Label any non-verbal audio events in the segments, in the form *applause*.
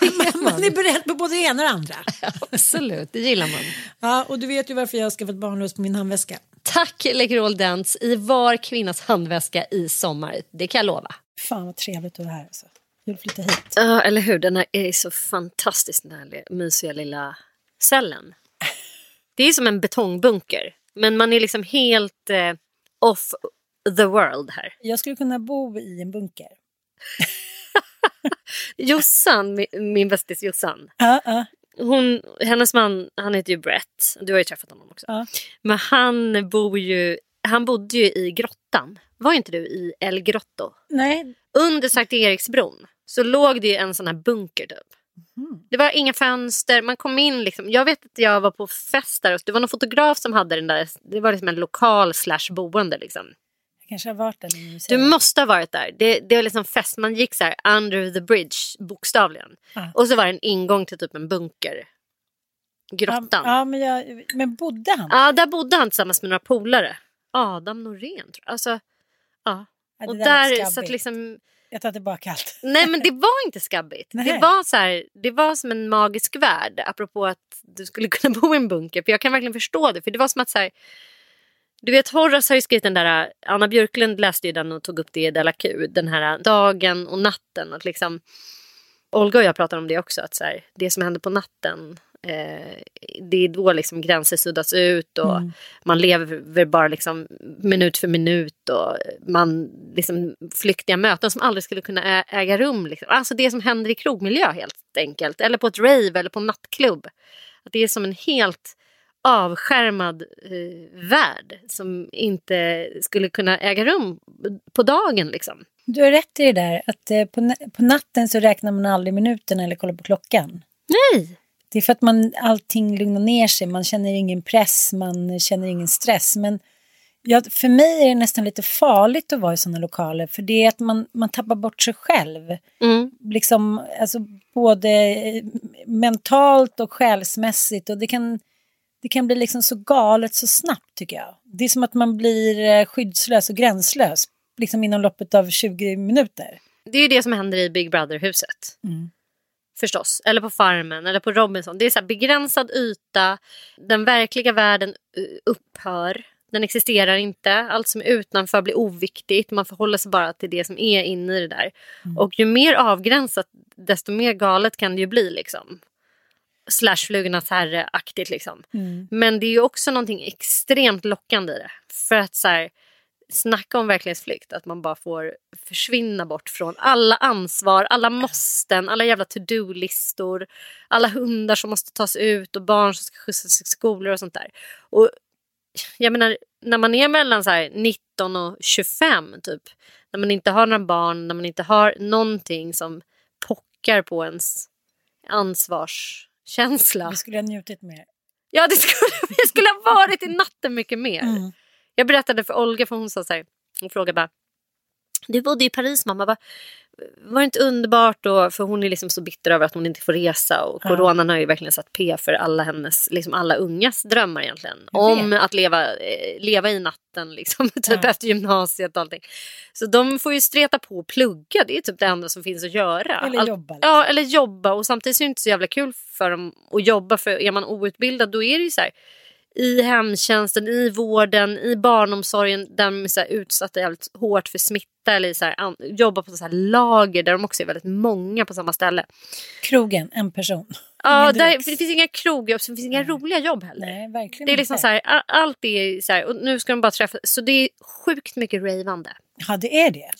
Man, *laughs* man är beredd på både det ena och det andra. *laughs* Absolut, det gillar man. Ja, och du vet ju varför jag har skaffat barnlös på min handväska. Tack Läkerol Dents i var kvinnas handväska i sommar. Det kan jag lova. Fan vad trevligt att vara här alltså. Jag vill flytta hit. Ja, eller hur. Den här är så fantastiskt den här mysiga lilla cellen. Det är som en betongbunker. Men man är liksom helt eh, off the world här. Jag skulle kunna bo i en bunker. *laughs* Jossan, min, min bästis Jossan. Ja, ja. Hon, hennes man, han heter ju Brett. Du har ju träffat honom också. Ja. Men han bor ju, han bodde ju i grottan. Var inte du i El Grotto? Nej, Under Sankt Eriksbron så låg det ju en sån här bunker typ. Det var inga fönster, man kom in liksom. Jag vet att jag var på fest där och det var någon fotograf som hade den där. Det var liksom en lokal slash boende liksom. Kanske har varit där. Du måste ha varit där. Det, det var liksom fest, man gick så här under the bridge bokstavligen. Ja. Och så var det en ingång till typ en bunker. Grottan. Ja, Ja, ja men, jag, men bodde han? där bodde han tillsammans med några polare. Adam Norén tror jag. Alltså, ja. Ja, Och där där, lät så att skabbigt. liksom, Jag tar tillbaka allt. Nej men det var inte skabbigt. Nej. Det var, så här, det var som en magisk värld apropå att du skulle *laughs* kunna bo i en bunker. För jag kan verkligen förstå det. För det var som att så här, du vet Horace har ju skrivit den där, Anna Björklund läste ju den och tog upp det i Della Q. Den här dagen och natten. Att liksom, Olga och jag pratar om det också. Att så här, det som händer på natten eh, det är då liksom gränser suddas ut och Mm. man lever bara liksom minut för minut och man liksom flyktiga möten som aldrig skulle kunna ä- äga rum. Liksom. Alltså det som händer i krogmiljö helt enkelt. Eller på ett rave eller på en nattklubb. Att det är som en helt avskärmad eh, värld som inte skulle kunna äga rum på dagen. Liksom. Du har rätt i det där att eh, på, på natten så räknar man aldrig minuterna eller kollar på klockan. Nej! Det är för att man, allting lugnar ner sig, man känner ingen press, man känner ingen stress. Men ja, för mig är det nästan lite farligt att vara i sådana lokaler för det är att man, man tappar bort sig själv. Mm. Liksom, alltså, både eh, mentalt och själsmässigt och det kan, det kan bli liksom så galet så snabbt tycker jag. Det är som att man blir eh, skyddslös och gränslös liksom inom loppet av 20 minuter. Det är ju det som händer i Big Brother-huset. Mm. Förstås. Eller på Farmen eller på Robinson. Det är så här begränsad yta. Den verkliga världen eh, upphör. Den existerar inte. Allt som är utanför blir oviktigt. Man förhåller sig bara till det som är inne i det där. Och ju mer avgränsat desto mer galet kan det ju bli. liksom. Slash Flugornas herre-aktigt liksom. Mm. Men det är ju också någonting extremt lockande i det. För att så här, snacka om verklighetsflykt. Att man bara får försvinna bort från alla ansvar, alla måsten, alla jävla to-do-listor. Alla hundar som måste tas ut och barn som ska skjutsas till skolor och sånt där. Och jag menar, när man är mellan så här 19 och 25 typ. När man inte har några barn, när man inte har någonting som pockar på ens ansvarskänsla. Vi skulle ha njutit mer. Ja, det skulle, *laughs* vi skulle ha varit i natten mycket mer. Mm. Jag berättade för Olga, för hon sa så här, hon frågade bara, du bodde i Paris mamma, bara, var det inte underbart då? För hon är liksom så bitter över att hon inte får resa och Ja. coronan har ju verkligen satt P för alla hennes, liksom alla ungas drömmar egentligen. Om att leva, eh, leva i natten liksom, *laughs* typ Ja. efter gymnasiet och allting. Så de får ju streta på och plugga, det är typ det enda som finns att göra. Eller jobba. liksom. Ja, eller jobba. Och samtidigt är det inte så jävla kul för dem att jobba. För är man outbildad då är det ju så här. I hemtjänsten, i vården, i barnomsorgen där de är så här utsatta jävligt hårt för smitta. Eller så här, an- jobba på så här lager där de också är väldigt många på samma ställe. Krogen, en person. Ja, där, det finns inga krogjobb, så det finns inga roliga jobb heller. Nej, verkligen Det är liksom inte. så här, allt är så här, och nu ska de bara träffa, så det är sjukt mycket ravande. Ja, det är det.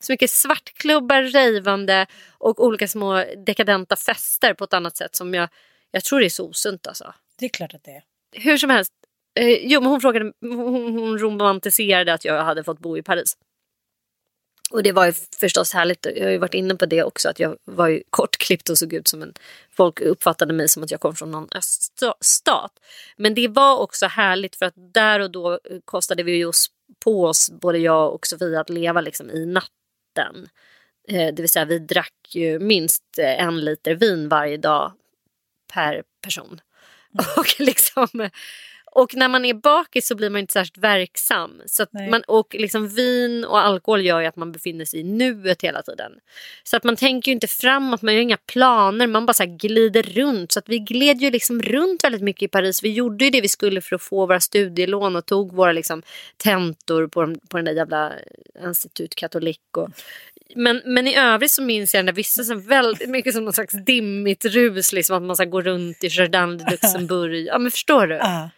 Så mycket svartklubbar, rejvande och olika små dekadenta fester på ett annat sätt som jag, jag tror det är så osunt alltså. Det är klart att det är. Hur som helst, eh, jo men hon frågade, hon, hon romantiserade att jag hade fått bo i Paris. Och det var ju förstås härligt, jag har ju varit inne på det också, att jag var ju kortklippt och såg ut som en... Folk uppfattade mig som att jag kom från någon öststat. Men det var också härligt för att där och då eh, kostade vi ju oss på oss, både jag och Sofia, att leva liksom i natten. Eh, det vill säga vi drack ju minst eh, en liter vin varje dag per person. *laughs* Och, liksom, och när man är bakis så blir man inte särskilt verksam. Så man, och liksom vin och alkohol gör ju att man befinner sig i nuet hela tiden. Så att man tänker ju inte framåt, man gör inga planer, man bara så glider runt. Så att vi gled ju liksom runt väldigt mycket i Paris. Vi gjorde ju det vi skulle för att få våra studielån och tog våra liksom tentor på, den- på den där jävla Institut Catholique. Och, men, men i övrigt så minns jag när vissa så väldigt mycket som någon slags dimmigt rus. Liksom, att man ska gå runt i Jardin de Luxemburg. Ja men förstår du? Ja.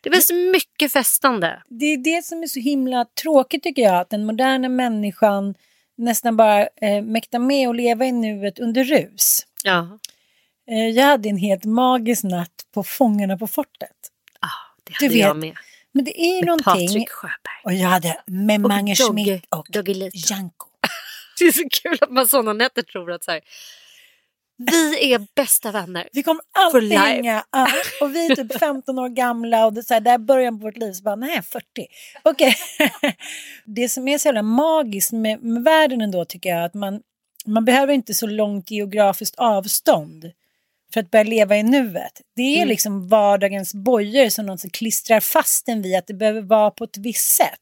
Det var så mycket festande. Det är det som är så himla tråkigt tycker jag. Att den moderna människan nästan bara eh, mäktar med att leva i nuet under rus. Ja, Eh, jag hade en helt magisk natt på Fångarna på fortet. ah, det Du hade jag vet, med. Men det är Med någonting. Patrik Sjöberg. Och jag hade med Och Mange Schmidt och Doggelito. Janko. Det är så kul att man sådana nätter tror att så här, vi är bästa vänner. Vi kommer alltid hänga. Ja, och vi är typ 15 år gamla och det är så här, där är början på vårt liv. Så bara, nej, 40. Okej. *laughs* det som är så jävla magiskt med, med världen ändå tycker jag att man, man behöver inte så långt geografiskt avstånd för att börja leva i nuet. Det är Mm. liksom vardagens bojor som någon klistrar fast en vid att det behöver vara på ett visst sätt.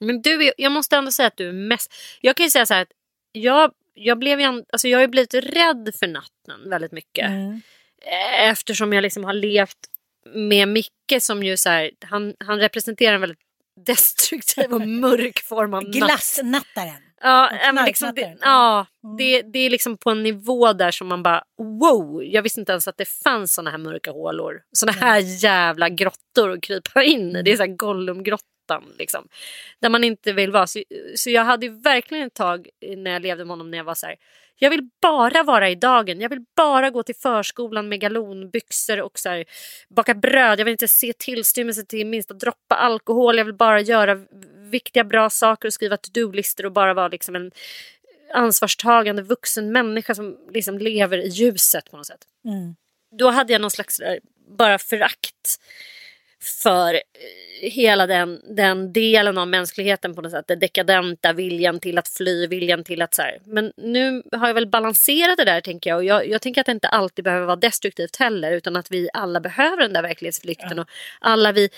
Men du, är, jag måste ändå säga att du är mest... Jag kan ju säga så här att jag, jag, blev ju, alltså jag har ju blivit rädd för natten väldigt mycket. Mm. Eh, Eftersom jag liksom har levt med Micke som ju så här, han, han representerar en väldigt *laughs* destruktiv och mörk form av natt. Glassnattaren. Ja, men liksom det, ja Mm. det, det är liksom på en nivå där som man bara wow, jag visste inte ens att det fanns såna här mörka hålor. Såna här jävla grottor att krypa in i. Det är så här Gollumgrottan liksom. Där man inte vill vara. Så, så jag hade verkligen ett tag när jag levde med honom när jag var så här. Jag vill bara vara i dagen. Jag vill bara gå till förskolan med galonbyxor och så här, baka bröd. Jag vill inte se tillstymmelse till minsta droppa alkohol. Jag vill bara göra viktiga bra saker och skriva to-do-listor och bara vara liksom en ansvarstagande vuxen människa som liksom lever i ljuset på något sätt. Mm. Då hade jag någon slags där, bara förakt för eh, hela den, den delen av mänskligheten på något sätt. Den dekadenta viljan till att fly, viljan till att så här. Men nu har jag väl balanserat det där tänker jag. Och jag, jag tänker att det inte alltid behöver vara destruktivt heller. Utan att vi alla behöver den där verklighetsflykten. Och alla vi,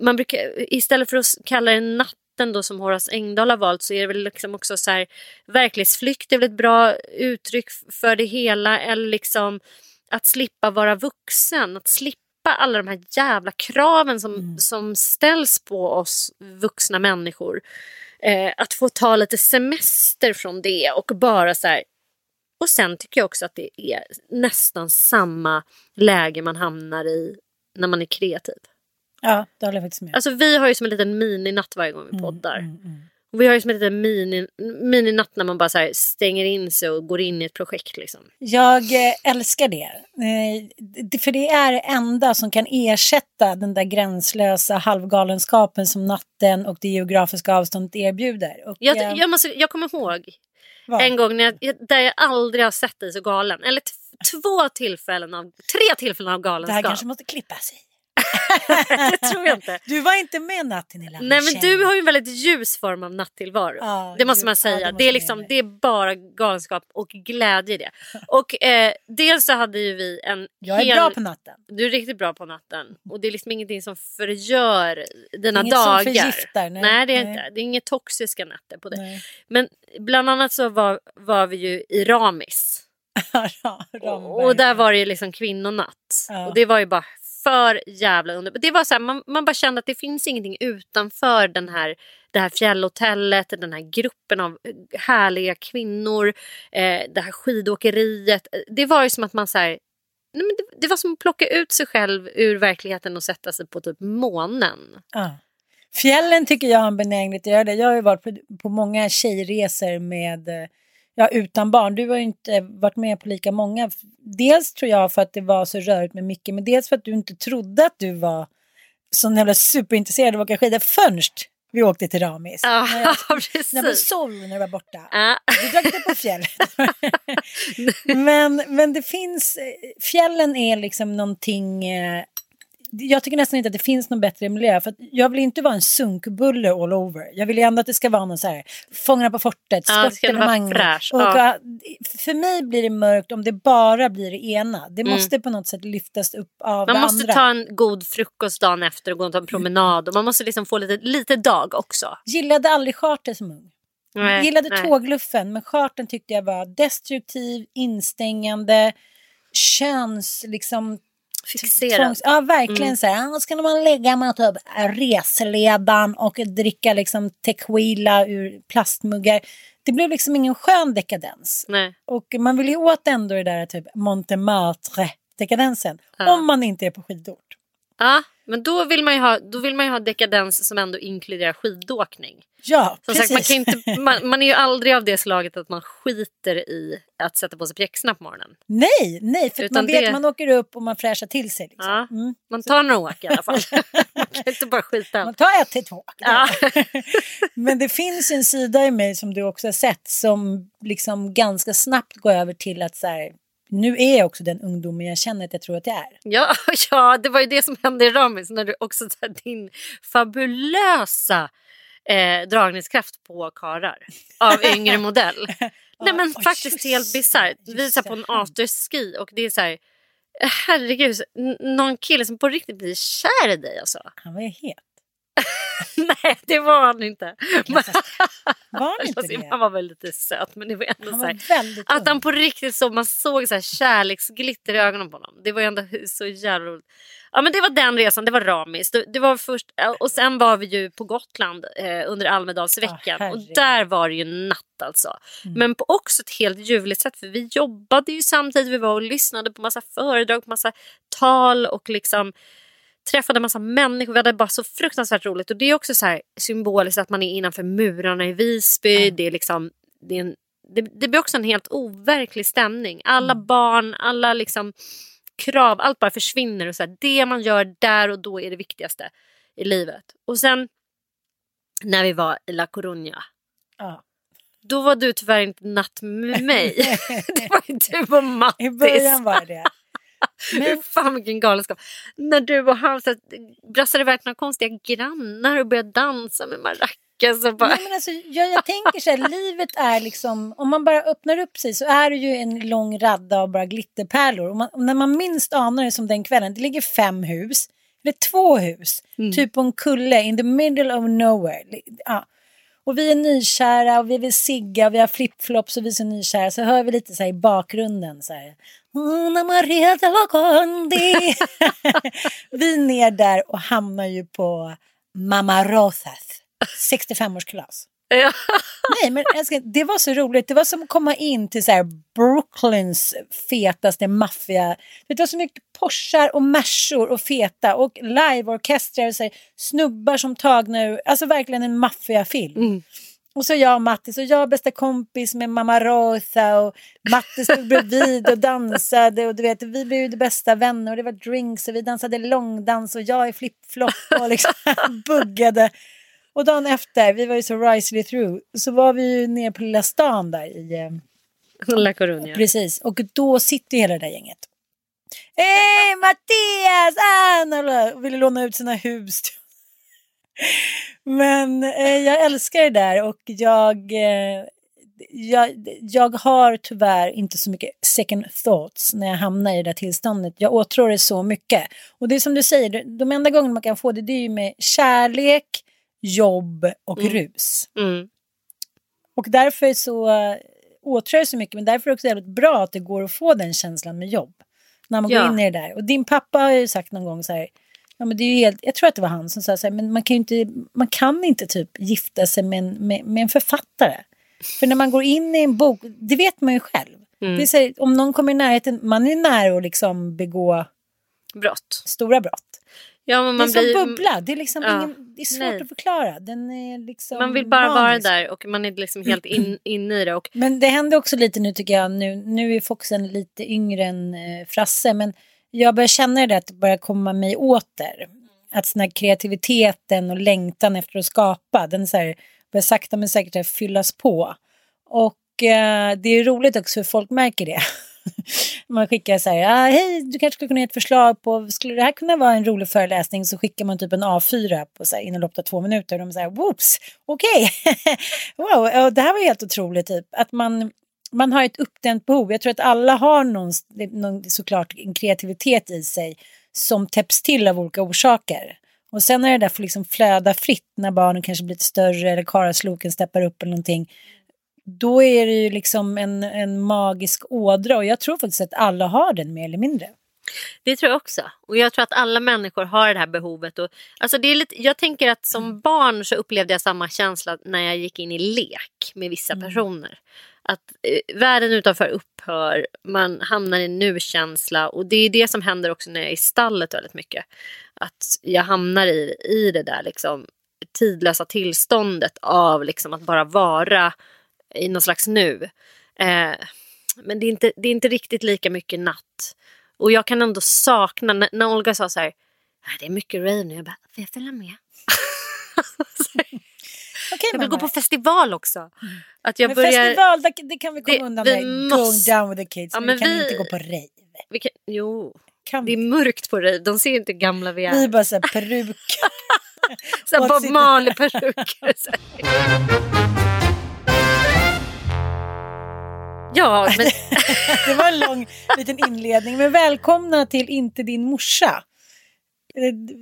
man brukar, istället för att kalla det natten då som Horace Engdahl har valt så är det väl liksom också så här verklighetsflykt är väl ett bra uttryck för det hela. Eller liksom att slippa vara vuxen, att slippa alla de här jävla kraven som, som ställs på oss vuxna människor. Eh, att få ta lite semester från det och bara så här. Och sen tycker jag också att det är nästan samma läge man hamnar i när man är kreativ. Ja, det håller jag faktiskt med. Alltså vi har ju som en liten mininatt varje gång vi poddar. Mm, mm. Och vi har ju som en liten mini, mininatt när man bara så stänger in sig och går in i ett projekt. Liksom. Jag eh, älskar det. Eh, För det är det enda som kan ersätta den där gränslösa halvgalenskapen som natten och det geografiska avståndet erbjuder. Och, Jag, jag, måste, jag kommer ihåg vad? en gång när jag, där jag aldrig har sett dig så galen. Eller två tillfällen av, tre tillfällen av det här galenskap. kanske måste klippas i. *laughs* det tror jag inte. Du var inte med natten i Nej men du har ju en väldigt ljus form av nattillvaro. Ja, det måste ju- man säga. det måste det, är liksom, det är bara galenskap och glädje i det. Och eh, dels så hade ju vi en Jag är hel... bra på natten. Du är riktigt bra på natten. Och det är liksom ingenting som förgör dina Inget som dagar. förgiftar, nej. nej det är Nej. inte. Det är inga toxiska nätter på det. Nej. Men bland annat så var, var vi ju i Ramis. *laughs* Och, och där var det ju liksom kvinnonatt. Ja. Och det var ju bara för jävla underbart. Det var så här, man, man bara kände att det finns ingenting utanför den här, det här fjällhotellet, den här gruppen av eh, härliga kvinnor, eh, det här skidåkeriet. Det var ju som att man så här, nej men det, det var som att plocka ut sig själv ur verkligheten och sätta sig på typ månen. Ja. Fjällen tycker jag har en benägenhet att göra det. Jag har ju varit på, på många tjejresor med, eh, ja, utan barn. Du har ju inte varit med på lika många. Dels tror jag för att det var så rörigt med Micke, men dels för att du inte trodde att du var så jävla superintresserad av att åka skidor förrän vi åkte till Ramis. Ja, När jag- *laughs* precis. När vi sov när du var borta. Ja. Du drack inte på fjället. *laughs* men, men det finns, eh, fjällen är liksom någonting, eh, jag tycker nästan inte att det finns någon bättre miljö. För jag vill inte vara en sunkbulle all over. Jag vill ändå att det ska vara någon så här, Fångarna på fortet, Ja, sportevenemang. ja. ja, För mig blir det mörkt om det bara blir det ena. Det Mm. måste på något sätt lyftas upp av Man det måste andra. ta en god frukost dagen efter och gå och ta en promenad. Och man måste liksom få lite, lite dag också. Gillade aldrig charter som ung. Nej, Gillade nej. tågluffen, men charten tyckte jag var destruktiv, instängande, köns... Liksom, Fixerad. Ja, verkligen Mm. så här. "Ah, Ska man lägga med typ reseledaren och dricka liksom tequila ur plastmuggar. Det blev liksom ingen skön dekadens. Nej. Och man vill ju åt ändå det där typ Montmartre-dekadensen. Ja. Om man inte är på skidort. Ja, men då vill, man ju ha, då vill man ha dekadens som ändå inkluderar skidåkning. Ja, Som precis. sagt, man, kan inte, *laughs* man, man är ju aldrig av det slaget att man skiter i att sätta på sig pjäxorna på morgonen. Nej, nej, för Utan man vet det- man åker upp och man fräschar till sig. Liksom. Ja. Mm. Man tar några åk i alla fall. *laughs* man kan inte bara skita. Man tar ett till två. Ja. *laughs* Men det finns en sida i mig som du också har sett som liksom ganska snabbt går över till att så här, nu är jag också den ungdomen jag känner att jag tror att jag är. Ja, *laughs* ja, det var ju det som hände i Ramis när du också så här, din fabulösa eh, dragningskraft på karar av *laughs* yngre modell. Nej men oj, faktiskt helt bisarrt. Vi är på en afterski och det är så här herregud, någon kille som på riktigt blir kär i dig alltså. Han var ju het. *laughs* *laughs* Nej, det var han inte. Var han *laughs* inte Alltså, det? Han var väl lite söt men det var ändå Han så var här, väldigt Att ung. han på riktigt så man såg så här kärleksglitter i ögonen på honom. Det var ändå så jävla roligt. Ja men det var den resan, det var Ramis. Det, det var först, och sen var vi ju på Gotland eh, under Almedalsveckan. Ah, och där var det ju natt alltså. Mm. Men på också ett helt ljuvligt sätt för vi jobbade ju samtidigt. Vi var och lyssnade på massa föredrag, på massa tal och liksom träffade massa människor. Vi hade bara så fruktansvärt roligt. Och det är också så här symboliskt att man är innanför murarna i Visby. Det, är liksom, det, är en, det, det blir också en helt overklig stämning. Alla barn, alla liksom krav, allt bara försvinner. Och så här, det man gör där och då är det viktigaste i livet. Och sen när vi var i La Coruña. Ja. Då var du tyvärr inte natt med mig. *laughs* det var ju du och Mattis. I början var det. Men *laughs* fan vilken galenskap. När du och han så, här, brassade iväg några konstiga grannar och började dansa med maracas. Och bara... Nej, men alltså, jag, jag tänker så här, *laughs* livet är liksom, om man bara öppnar upp sig så är det ju en lång radda av bara glitterpärlor. Och, man, och när man minst anar det som den kvällen, det ligger fem hus, eller två hus, typ på en kulle in the middle of nowhere. Ja. Och vi är nykära och vi vill sigga och vi har flipflops och vi är så nykära så hör vi lite så här i bakgrunden så här. Una Maria de la Conde. *laughs* vi ner där och hamnar ju på Mamma Rosas 65-årskalas. Ja. Nej men älskling, det var så roligt. Det var som att komma in till så här Brooklyns fetaste maffia. Det var så mycket Porschar och Mersor och feta och liveorkestrar och så här, snubbar som tagna ur, alltså verkligen en maffiafilm. Mm. Och så jag och Mattis och jag bästa kompis med Mamma Rosa och Mattis stod bredvid och dansade och du vet vi blev ju de bästa vänner och det var drinks och vi dansade långdans och jag i flipflop och liksom *laughs* buggade. Och dagen efter, vi var ju så risely through, så var vi ju nere på lilla stan där i, eh, *laughs* La Coruña. precis, och då sitter ju hela det där gänget. Hej Mattias! Anna! Och ville låna ut sina hus. *laughs* Men eh, jag älskar det där och jag, eh, jag, jag har tyvärr inte så mycket second thoughts när jag hamnar i det där tillståndet. Jag åtrår det så mycket. Och det är som du säger, de- de enda gångerna man kan få det, det är ju med kärlek, jobb och rus. Mm. Och därför så äh, åtrår jag så mycket, men därför är det också jävligt bra att det går att få den känslan med jobb. När man Ja. går in i det där. Och din pappa har ju sagt någon gång så här, ja men det är ju helt, jag tror att det var han som sa så här, men man kan ju inte, man kan inte typ gifta sig med en, med, med en författare. För när man går in i en bok, det vet man ju själv. Mm. Det är så här, om någon kommer i närheten, man är nära att liksom begå Brott. stora brott. Ja, men Det är man, som blir, bubbla, det är, liksom Ja. ingen, det är svårt Nej. att förklara. Den är liksom man vill bara vara manisk. där och man är liksom helt in, *clears throat* inne i det. Och, Men det händer också lite nu tycker jag. Nu, nu är Foxen lite yngre än eh, Frasse. Men jag börjar känna det att det börjar komma mig åter. Att sån här kreativiteten och längtan efter att skapa. Den så här, börjar sakta men säkert fyllas på. Och eh, det är roligt också hur folk märker det. *laughs* *laughs* man skickar så här, ah, hej du kanske skulle kunna ge ett förslag på, skulle det här kunna vara en rolig föreläsning? Så skickar man typ en A4 på så här, inom loppet av två minuter. Och de säger, whoops, okej, *laughs* wow, och det här var helt otroligt typ. Att man, man har ett uppdämt behov. Jag tror att alla har någon, någon, såklart en kreativitet i sig som täpps till av olika orsaker. Och sen när det där får liksom flöda fritt när barnen kanske blir lite större eller karasloken steppar upp eller någonting. Då är det ju liksom en, en magisk ådra och jag tror faktiskt att alla har den mer eller mindre. Det tror jag också. Och jag tror att alla människor har det här behovet. Och, alltså det är lite, jag tänker att som barn så upplevde jag samma känsla när jag gick in i lek med vissa personer. Att eh, världen utanför upphör, man hamnar i nu-känsla och det är det som händer också när jag är i stallet väldigt mycket. Att jag hamnar i, i det där liksom tidlösa tillståndet av liksom att bara vara i någon slags nu. Eh, men det är, inte, det är inte riktigt lika mycket natt. Och jag kan ändå sakna, när, när Olga sa så här, "Ah, det är mycket rave nu, jag bara, får jag följa med? *laughs* Okej, jag vill gå på festival också. Att jag Men börjar, festival, det, kan vi komma Det- undan vi med. måste- Going down with the kids. Ja, men men vi kan vi- inte gå på rave. vi kan, jo, Kan det är mörkt på rave, de ser inte gamla vi Vi är. är bara så här peruk. *laughs* Så här What's Bob Marley-peruker. Ja, *laughs* men Det var en lång liten inledning. Men välkomna till Inte din morsa.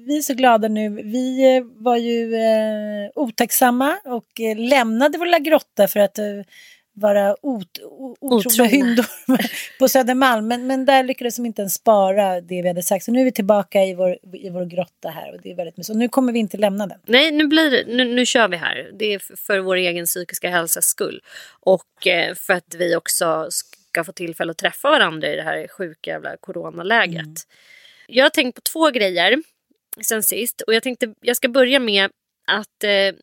vi är så glada nu. Vi eh, var ju eh, otacksamma och eh, lämnade vår lilla grotta för att eh, vara ot, o, otrogna hyndor *laughs* på Södermalm. Men, men där lyckades de inte ens spara det vi hade sagt. Så nu är vi tillbaka i vår, i vår grotta här och det är väldigt mysigt. Och nu kommer vi inte lämna den. Nej, nu, blir nu, nu kör vi här. Det är för vår egen psykiska hälsas skull. Och eh, för att vi också ska få tillfälle att träffa varandra i det här sjuka jävla coronaläget. Mm. Jag har tänkt på två grejer sen sist. Och jag tänkte jag ska börja med att eh,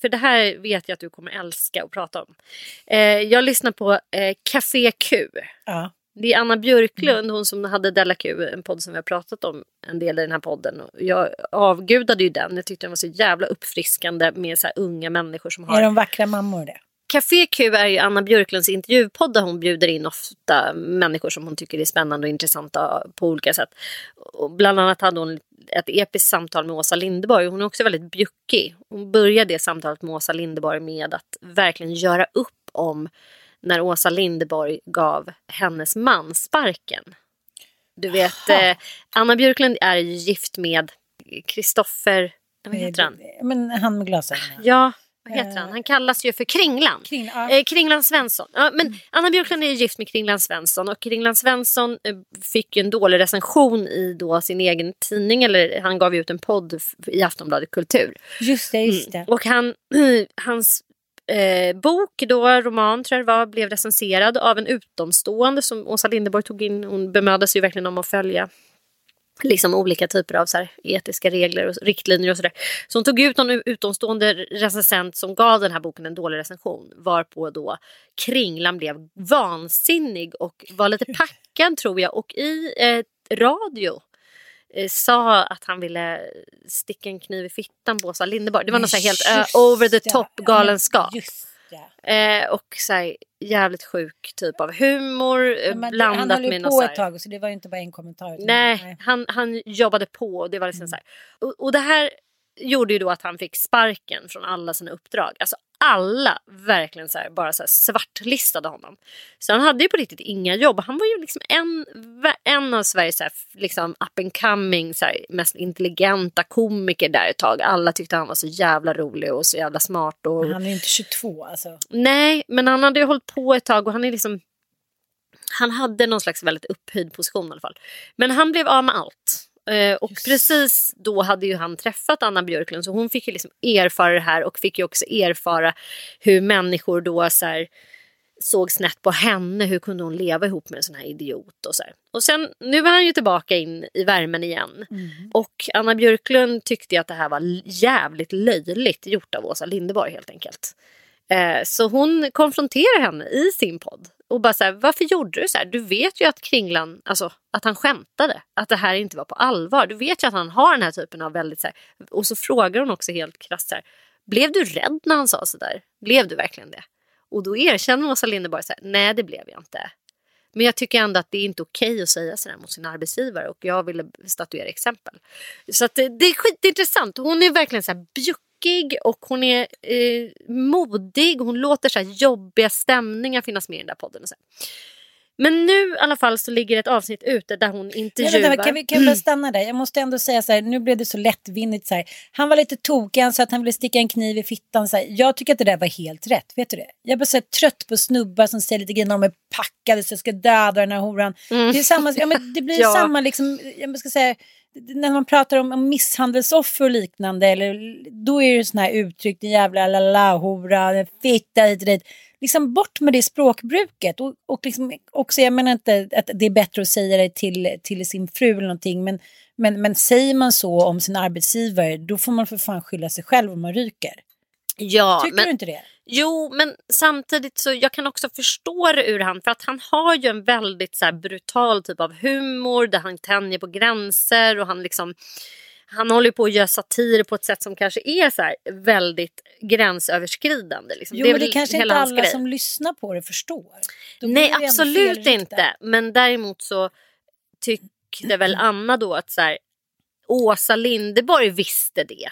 för det här vet jag att du kommer älska att prata om. Eh, jag lyssnar på eh, Café Q. Ja. Det är Anna Björklund, mm. hon som hade Della Q, en podd som vi har pratat om en del i den här podden. Jag avgudade ju den, jag tyckte den var så jävla uppfriskande med så unga människor som har... Är de vackra mammor det? Café Q är ju Anna Björklunds intervjupodd där hon bjuder in ofta människor som hon tycker är spännande och intressanta på olika sätt. Och bland annat hade hon ett episkt samtal med Åsa Linderborg. Hon är också väldigt bjuckig. Hon började det samtalet med Åsa Linderborg med att verkligen göra upp om när Åsa Linderborg gav hennes man sparken. Du vet, eh, Anna Björklund är gift med Kristoffer, vad heter han? Men han med glasögonen. Ja, vad heter han? Han kallas ju för Kringlan. Kring, ja. eh, Kringlan Svensson. Ja, men mm. Anna Björklund är gift med Kringlan Svensson och Kringlan Svensson eh, fick en dålig recension i då sin egen tidning. Eller han gav ut en podd i Aftonbladet Kultur. Just det, just det. Mm. Och han, *clears throat* hans eh, bok, då, roman tror jag det var, blev recenserad av en utomstående som Åsa Linderborg tog in. Hon bemödade sig verkligen om att följa liksom olika typer av så här, etiska regler och riktlinjer och sådär. Så hon tog ut någon utomstående recensent som gav den här boken en dålig recension varpå då Kringlan blev vansinnig och var lite packad tror jag och i eh, radio eh, sa att han ville sticka en kniv i fittan på Åsa Linderborg. Det var något så helt uh, over the top galenskap. Just Eh, och så här, jävligt sjuk typ av humor ja, blandat han höll med något på ett tag så det var ju inte bara en kommentar. Nej, nej, Han, han jobbade på och det var liksom mm. så här. Och, och det här gjorde ju då att han fick sparken från alla sina uppdrag. Alltså alla verkligen så här, bara så här svartlistade honom. Så han hade ju på riktigt inga jobb. Han var ju liksom en, en av Sveriges så här, liksom up and coming, så här, mest intelligenta komiker där ett tag. Alla tyckte han var så jävla rolig och så jävla smart. Och... Men han är inte 22 alltså. Nej, men han hade ju hållit på ett tag och han är liksom han hade någon slags väldigt upphöjd position i alla fall. Men han blev av med allt. Eh, och Just. precis då hade ju han träffat Anna Björklund så hon fick ju liksom erfara det här och fick ju också erfara hur människor då så här, såg snett på henne. Hur kunde hon leva ihop med en sån här idiot? Och, så här. och sen, nu var han ju tillbaka in i värmen igen. Mm. Och Anna Björklund tyckte att det här var jävligt löjligt gjort av Åsa Linderborg helt enkelt. Eh, så hon konfronterar henne i sin podd och bara så här, varför gjorde du så här? Du vet ju att Kringlan, alltså att han skämtade, att det här inte var på allvar. Du vet ju att han har den här typen av väldigt så här, och så frågar hon också helt krasst så här, blev du rädd när han sa så där? Blev du verkligen det? Och då erkänner Åsa Linderborg så här, nej det blev jag inte. Men jag tycker ändå att det är inte okej att säga sådär mot sin arbetsgivare och jag ville statuera exempel. Så att det, det är skitintressant. Hon är verkligen så här bjuck rockig och hon är eh, modig. Hon låter så jobbiga stämningar finnas med i den där podden. Och så. Men nu i alla fall så ligger ett avsnitt ute där hon intervjuar. Ja, kan vi, kan vi bara stanna där? Jag måste ändå säga så här, nu blev det så lättvindigt så här. Han var lite tokig, han sa att han ville sticka en kniv i fittan. Så här. Jag tycker att det där var helt rätt, vet du det? Jag är bara så här, trött på snubbar som säger lite grejer om är packade så jag ska döda den här horan. Mm. Det, är samma, ja, men det blir *laughs* ja. samma liksom, jag ska säga när man pratar om, om misshandelsoffer och liknande, eller, då är det sådana här uttryck, din jävla la-la-hora, fitta hit och dit. Liksom bort med det språkbruket. Och, och liksom också, jag menar inte att det är bättre att säga det till, till sin fru eller någonting, men, men, men säger man så om sin arbetsgivare, då får man för fan skylla sig själv om man ryker. Ja, Tycker men, du inte det? Jo, men samtidigt så jag kan också förstå det ur han för att han har ju en väldigt så brutal typ av humor där han tänjer på gränser och han liksom han håller på att göra satir på ett sätt som kanske är så väldigt gränsöverskridande. Liksom. Jo, det, är det kanske inte alla grej. som lyssnar på det förstår. Nej, absolut inte. Men däremot så tyckte väl Anna då att så här, Åsa Lindeborg visste det.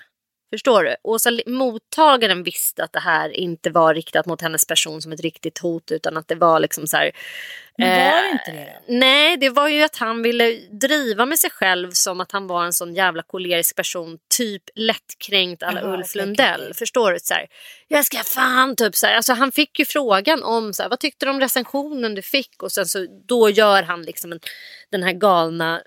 Förstår du? Åsa, mottagaren visste att det här inte var riktat mot hennes person som ett riktigt hot utan att det var liksom så här, Men var det eh, inte det? Nej, det var ju att han ville driva med sig själv som att han var en sån jävla kolerisk person. Typ lättkränkt alla Jaha, Ulf Lundell. Förstår du? Så här, jag ska fan typ så här. Alltså, han fick ju frågan om så här, vad tyckte du om recensionen du fick och sen så då gör han liksom en, den här galna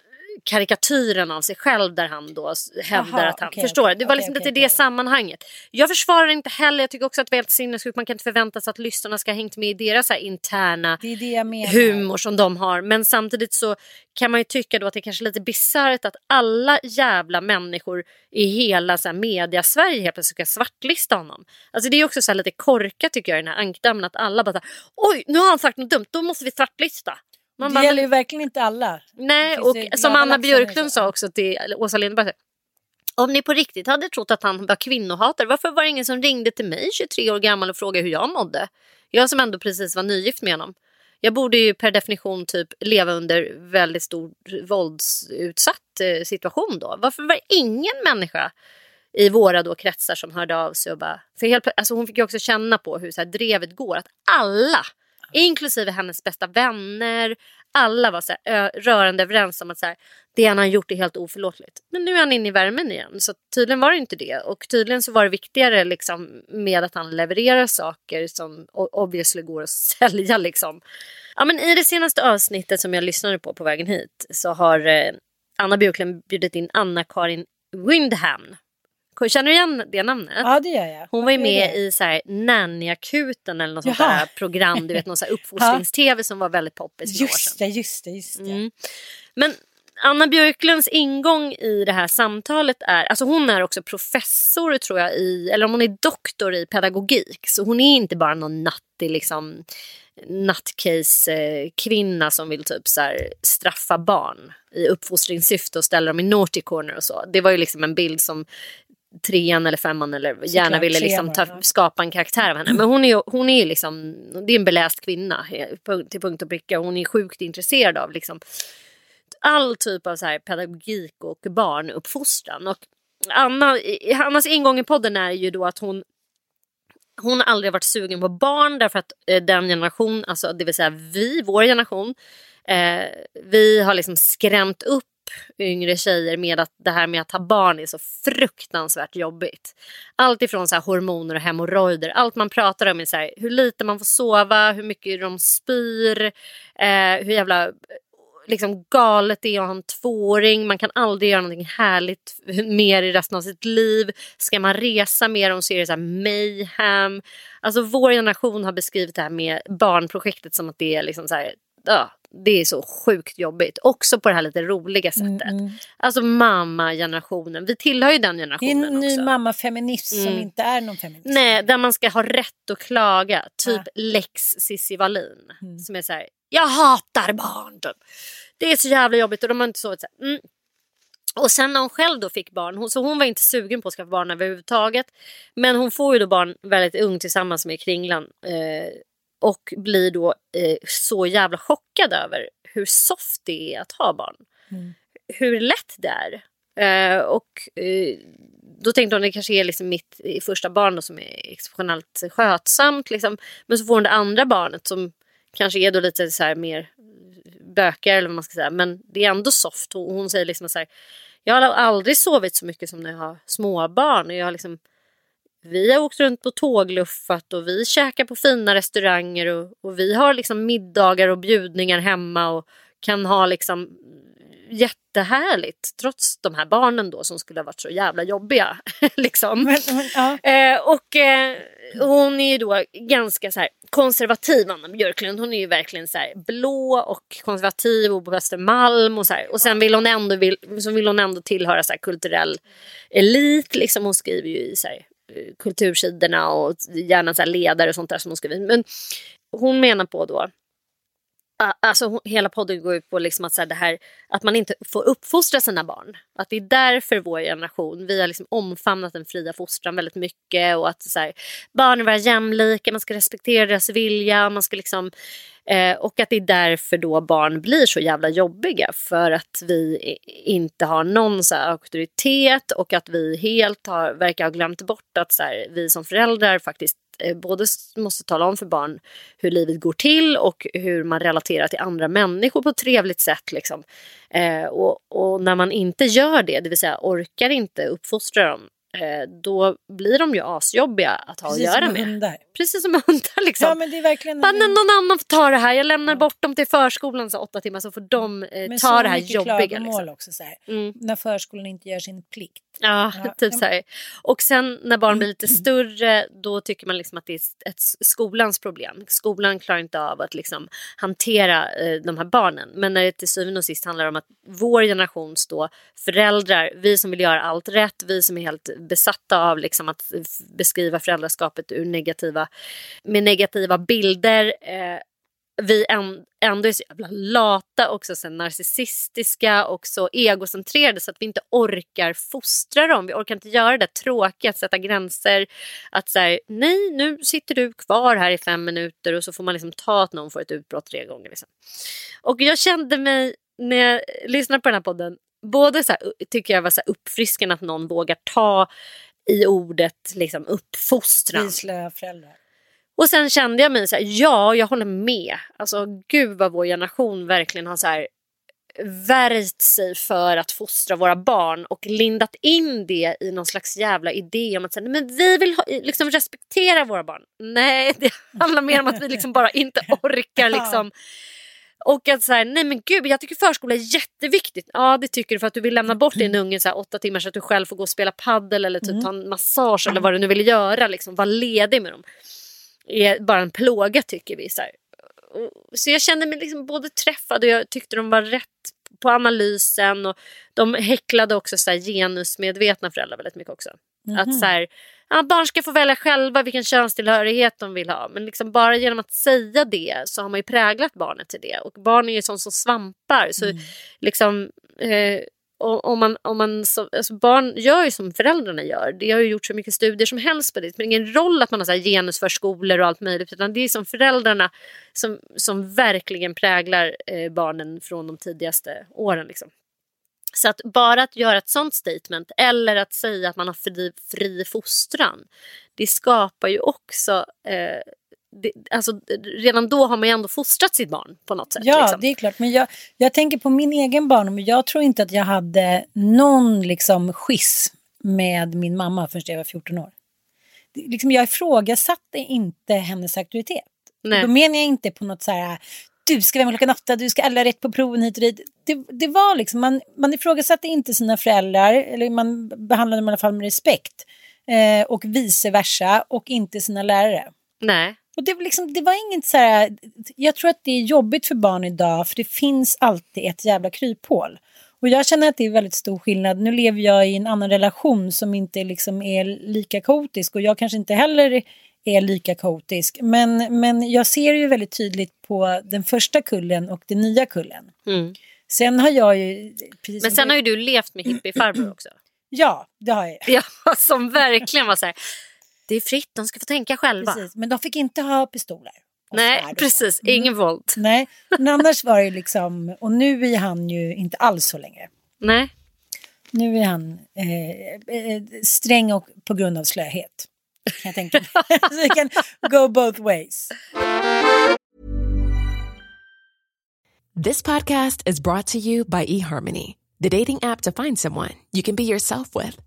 karikatyren av sig själv där han då hävdar Jaha, att han... okej, förstår du? Det var okej, liksom lite okej. det sammanhanget. Jag försvarar inte heller, jag tycker också att det är helt sinnessjukt. Man kan inte förvänta sig att lyssnarna ska ha hängt med i deras så här interna Det det humor som de har. Men samtidigt så kan man ju tycka då att det är kanske är lite bisarrt att alla jävla människor i hela så här media-Sverige helt plötsligt ska svartlista honom. Alltså det är också så här lite korkat tycker jag i den här ankdammen att alla bara så här, oj nu har han sagt något dumt, då måste vi svartlista. Man Det bara, gäller ju verkligen inte alla. Nej, och som Anna Björklund sa också till Åsa Linderberg. Om ni på riktigt hade trott att han var kvinnohatare, varför var det ingen som ringde till mig 23 år gammal och frågade hur jag mådde? Jag som ändå precis var nygift med honom. Jag borde ju per definition typ leva under väldigt stor våldsutsatt eh, situation då. Varför var det ingen människa i våra då kretsar som hörde av sig och bara... För helt, alltså hon fick ju också känna på hur så här drevet går. Att alla, inklusive hennes bästa vänner, alla var så här, ö, rörande överens om att så här, det han har gjort är helt oförlåtligt. Men nu är han inne i värmen igen. Så tydligen var det inte det. Och tydligen så var det viktigare liksom, med att han levererar saker som obviously går att *laughs* sälja. Liksom. Ja, men I det senaste avsnittet som jag lyssnade på på vägen hit så har eh, Anna Björklund bjudit in Anna-Karin Windham. Känner du igen det namnet? Ja, det gör jag. Hon var ju med i så här Nannyakuten eller något sånt Jaha. där program. Du vet någon så här *laughs* uppfostrings-tv som var väldigt poppis för. Just det, just det, just det. Mm. Men Anna Björklunds ingång i det här samtalet är, alltså hon är också professor tror jag i, eller om hon är doktor i pedagogik. Så hon är inte bara någon nattig liksom nattcase-kvinna som vill typ så straffa barn i uppfostringssyfte och ställa dem i naughty corner och så. Det var ju liksom en bild som trean eller femman eller gärna Såklart, ville trean liksom ta, skapa en karaktär av henne. Men hon är ju hon är ju liksom, det är en beläst kvinna eh, till punkt och pricka. Hon är sjukt intresserad av liksom all typ av så här pedagogik och barnuppfostran. Och Anna, Annas ingång i podden är ju då att hon hon har aldrig varit sugen på barn därför att eh, den generation, alltså det vill säga vi, vår generation, eh, vi har liksom skrämt upp yngre tjejer med att det här med att ha barn är så fruktansvärt jobbigt. Allt ifrån så här hormoner och hemorrojder, allt man pratar om är så här, hur lite man får sova, hur mycket de spyr, eh, hur jävla eh, liksom galet det är att ha en tvååring. Man kan aldrig göra någonting härligt mer i resten av sitt liv. Ska man resa med dem så är det så här mayhem. Alltså vår generation har beskrivit det här med barnprojektet som att det är liksom så här, ja, det är så sjukt jobbigt. Också på det här lite roliga sättet. Alltså mamma-generationen. Vi tillhör ju den Det är generationen en ny också. mammafeminism som Mm. inte är någon feminism. Nej, där man ska ha rätt att klaga. Typ Ja. lex Cissi Wallin. Mm. Som är så här, jag hatar barn. Typ. Det är så jävla jobbigt och de har inte sovit. Så här. Mm. Och sen när hon själv då fick barn, hon, så hon var inte sugen på att skaffa barn överhuvudtaget. Men hon får ju då barn väldigt ung tillsammans med Kringlan. Eh, och blir då eh, så jävla chockad över hur soft det är att ha barn. Mm. Hur lätt det är. Eh, och eh, då tänkte hon det kanske är liksom mitt i första barn då, som är exceptionellt skötsamt. Liksom. Men så får hon det andra barnet som kanske är då lite så här mer bökar eller vad man ska säga. Men det är ändå soft. Och hon säger liksom så här. Jag har aldrig sovit så mycket som när jag har småbarn. Och jag har liksom, vi har åkt runt på tågluffat och vi käkar på fina restauranger. Och, och vi har liksom middagar och bjudningar hemma. Och kan ha liksom jättehärligt. Trots de här barnen då som skulle ha varit så jävla jobbiga. *laughs* liksom. Men, men, ja. Eh, och eh, hon är ju då ganska så här konservativ, Anna Björklund. Hon är ju verkligen så här blå och konservativ och på Östermalm. Och, så här. och sen vill hon ändå, vill, så vill hon ändå tillhöra så här kulturell elit. Liksom. Hon skriver ju i så här, Eh, kultursidorna och gärna så här ledare och sånt där som hon skriver. Men hon menar på då Alltså hela podden går ut på liksom att, så här, det här, att man inte får uppfostra sina barn. Att det är därför vår generation, vi har liksom omfamnat den fria fostran väldigt mycket och att så här, barn är vara jämlika, man ska respektera deras vilja, man ska liksom eh, och att det är därför då barn blir så jävla jobbiga för att vi inte har någon så auktoritet och att vi helt har, verkar ha glömt bort att så här, vi som föräldrar faktiskt både måste tala om för barn hur livet går till och hur man relaterar till andra människor på ett trevligt sätt. Liksom. Eh, och, och, när man inte gör det, det vill säga orkar inte uppfostra dem Eh, då blir de ju asjobbiga att ha Precis att göra med. Hundar. Precis som hundar. Liksom. Ja, men det är verkligen... Bara, någon annan får ta det här. Jag lämnar ja. bort dem till förskolan så åtta timmar så får de eh, ta det här jobbiga. Liksom. också så mm. När förskolan inte gör sin plikt. Ja, *laughs* typ så här. Och sen när barn blir lite mm. större då tycker man liksom att det är ett skolans problem. Skolan klarar inte av att liksom hantera eh, de här barnen. Men när det till syvende och sist handlar om att vår generations då föräldrar, vi som vill göra allt rätt, vi som är helt besatta av liksom att beskriva föräldraskapet ur negativa, med negativa bilder. Eh, vi ändå är så jävla lata och så narcissistiska och så egocentrerade så att vi inte orkar fostra dem. Vi orkar inte göra det tråkiga, att sätta gränser. Att säga nej nu sitter du kvar här i fem minuter och så får man liksom ta att någon får ett utbrott tre gånger. Liksom. Och jag kände mig när jag lyssnade på den här podden både så här, tycker jag var så uppfriskande att någon vågar ta i ordet liksom, uppfostran. Vi föräldrar. Och sen kände jag mig så här, ja jag håller med. Alltså gud vad vår generation verkligen har så här värjt sig för att fostra våra barn och lindat in det i någon slags jävla idé om att säga, men vi vill ha, liksom respektera våra barn. Nej, *laughs* det handlar mer om att vi liksom bara inte *laughs* orkar liksom och att så här, nej men gud jag tycker förskola är jätteviktigt. Ja det tycker du för att du vill lämna bort din unge så här, åtta timmar så att du själv får gå och spela paddel eller typ mm. ta en massage eller vad du nu vill göra. Liksom, var ledig med dem. Är bara en plåga tycker vi. Så, här. så jag kände mig liksom både träffad och jag tyckte de var rätt på analysen. Och de häcklade också så här, genusmedvetna föräldrar väldigt mycket också. Mm -hmm. Att mhm. så här, ja, barn ska få välja själva vilken könstillhörighet de vill ha. Men liksom bara genom att säga det så har man ju präglat barnet till det. Och barn är ju sånt som svampar. Så mm. liksom... Eh, om man, om man, så, alltså barn gör ju som föräldrarna gör. Det har ju gjort så mycket studier som helst på det. Det spelar ingen roll att man har så här genusförskolor och allt möjligt. Utan det är som föräldrarna som, som verkligen präglar eh, barnen från de tidigaste åren. Liksom. Så att bara att göra ett sånt statement eller att säga att man har fri, fri fostran. Det skapar ju också eh, det, alltså, redan då har man ju ändå fostrat sitt barn på något sätt. Ja, liksom. det är klart. Men jag, jag tänker på min egen barndom. Jag tror inte att jag hade någon liksom skiss med min mamma förrän jag var 14 år. Liksom, jag ifrågasatte inte hennes auktoritet. Nej. Då menar jag inte på något så här, du ska vara med klockan åtta, du ska alla rätt på proven hit och dit. Det, det var liksom, man, man ifrågasatte inte sina föräldrar, eller man behandlade dem i alla fall med respekt. Eh, och vice versa, och inte sina lärare. Nej. Och det, liksom, det var inget så här, jag tror att det är jobbigt för barn idag, för det finns alltid ett jävla kryphål. Och jag känner att det är väldigt stor skillnad. Nu lever jag i en annan relation som inte liksom är lika kaotisk och jag kanske inte heller är lika kaotisk. Men, men jag ser ju väldigt tydligt på den första kullen och den nya kullen. Mm. Sen har jag ju... men sen har ju du levt med hippiefarbror också. Ja, det har jag. Ja, som verkligen var så här, det är fritt, de ska få tänka själva. Precis, men de fick inte ha pistoler. Nej, precis, mm. ingen våld. Nej, men *laughs* annars var det liksom, och nu är han ju inte alls så längre. Nej. Nu är han eh, eh, sträng och på grund av slöhet. Kan jag tänka *laughs* *laughs* så det kan go both ways. This podcast is brought to you by eHarmony, the dating app to find someone you can be yourself with.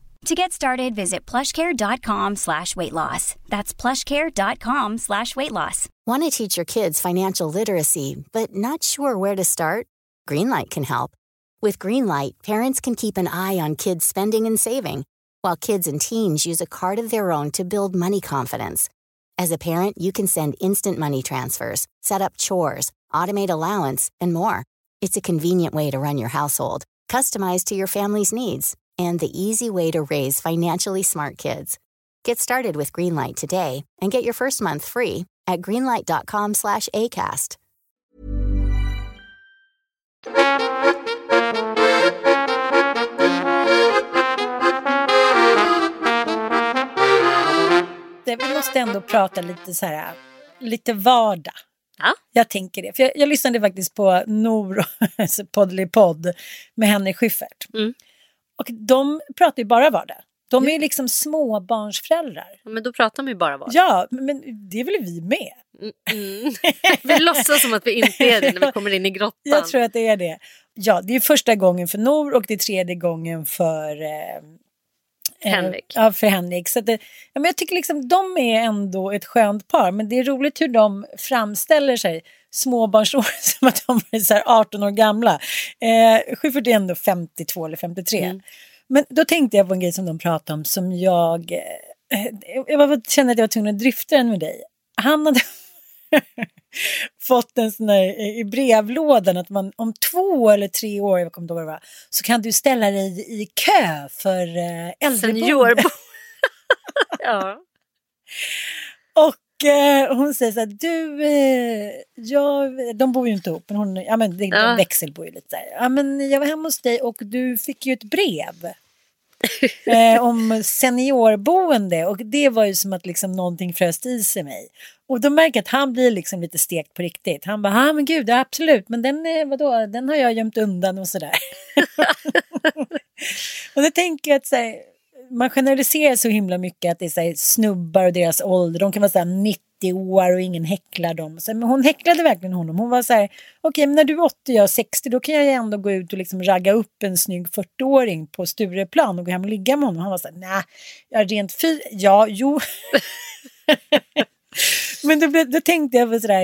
To get started, visit plushcare.com slash weight loss. That's plushcare.com slash weight loss. Want to teach your kids financial literacy, but not sure where to start? Greenlight can help. With Greenlight, parents can keep an eye on kids' spending and saving, while kids and teens use a card of their own to build money confidence. As a parent, you can send instant money transfers, set up chores, automate allowance, and more. It's a convenient way to run your household, customized to your family's needs, and the easy way to raise financially smart kids. Get started with Greenlight today and get your first month free at greenlight.com slash ACAST. Det- Vi måste ändå prata lite så här, lite vardag. Ja. Jag tänker det. För jag, jag lyssnade faktiskt på Nor alltså *laughs* podd med Henrik Schyffert. Mm. Och de pratar ju bara vardag. De är ju liksom småbarnsföräldrar. Men då pratar man ju bara vardag. Ja, men det är väl vi med? Mm. *laughs* Vi låtsas som att vi inte är det när vi *laughs* kommer in i grottan. Jag tror att det är det. Ja, det är första gången för Nor och det är tredje gången för eh, eh, Henrik. Ja, för Henrik. Så det, ja, men jag tycker liksom de är ändå ett skönt par. Men det är roligt hur de framställer sig småbarnsår *laughs* som att de är så här 18 år gamla. Eh, Schyffert är ändå 52 eller 53. Mm. Men då tänkte jag på en grej som de pratade om som jag, eh, jag var, kände att jag var tvungen att dryfta den med dig. Han hade *laughs* fått en sån där eh, i brevlådan att man om två eller tre år, jag kommer inte ihåg vad det var, så kan du ställa dig i kö för eh, äldreboende. Seniorbo. *laughs* ja. Och eh, hon säger så här, du, eh, jag, de bor ju inte ihop, men hon, ja men det, Ja. de växelbor ju lite där. Ja men jag var hemma hos dig och du fick ju ett brev. *laughs* eh, om seniorboende och det var ju som att liksom någonting fröst i sig mig. Och då märker jag att han blir liksom lite stekt på riktigt. Han bara, ja men gud, ja, absolut, men den, eh, vadå, den har jag gömt undan och sådär. *laughs* och då tänker jag att så här, man generaliserar så himla mycket att det är så här, snubbar och deras ålder, de kan vara så här 90 år och ingen häcklar dem. Så, men hon häcklade verkligen honom. Hon var så här, okej men när du är 80 och jag är 60 då kan jag ju ändå gå ut och liksom ragga upp en snygg 40-åring på Stureplan och gå hem och ligga med honom. Han var så här, nej, jag är rent fy, ja, jo. *laughs* Men då, blev- då tänkte jag på sådär,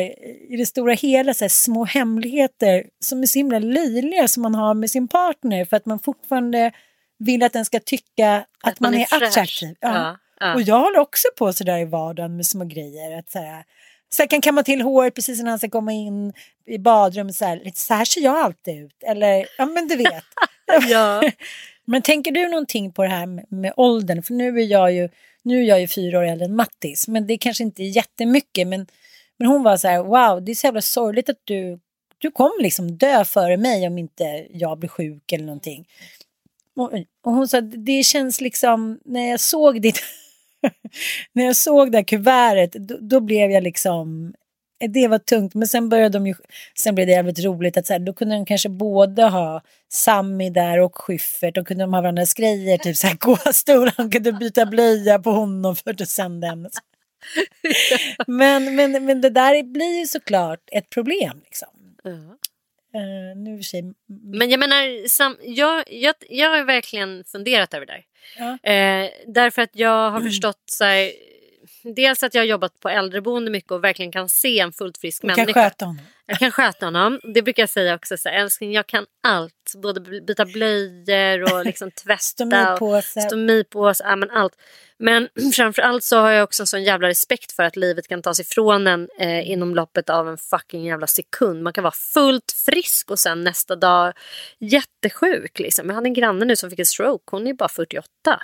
i det stora hela så här, små hemligheter som är så himla löjliga som man har med sin partner för att man fortfarande vill att den ska tycka att, man, är, fräsch. attraktiv. Ja. Ja, ja. Och jag håller också på sådär i vardagen med små grejer. Att så här, så kan kamma till hår precis när han ska komma in i badrummet. Så här, så här ser jag alltid ut. Eller, ja men du vet. *laughs* Ja. *laughs* Men tänker du någonting på det här med, med åldern? För nu är jag ju, nu är jag ju fyra år äldre än Mattis. Men det kanske inte är jättemycket. Men, men hon var så här, wow, det är så jävla sorgligt att du, du kommer liksom dö före mig om inte jag blir sjuk eller någonting. Och, och hon sa, det känns liksom, när jag såg ditt, *laughs* när jag såg det här kuvertet, då, då blev jag liksom, det var tungt. Men sen började de ju, sen blev det jävligt roligt att så här, då kunde de kanske både ha Sammy där och Schyffert, då kunde de ha varandras grejer, typ så här *laughs* gåstol, han kunde byta blöja på honom för att sen den. *laughs* Men, men, men det där blir ju såklart ett problem liksom. Eh, nu och för sig, Men jag menar, sam, jag, jag, jag har verkligen funderat över det där. Ja. Eh, därför att jag har *clears throat* förstått så här, dels att jag har jobbat på äldreboende mycket och verkligen kan se en fullt frisk Du människa. kan sköta honom. Jag kan sköta honom. Det brukar jag säga också. Så här, älskling, jag kan allt. Både byta blöjor och liksom *laughs* tvätta. Stomipåse. Och stomipåse, ja, men allt. Men *clears throat* framförallt så har jag också en sån jävla respekt för att livet kan tas ifrån en eh, inom loppet av en fucking jävla sekund. Man kan vara fullt frisk och sen nästa dag jättesjuk. Liksom. Jag hade en granne nu som fick en stroke. Hon är bara 48.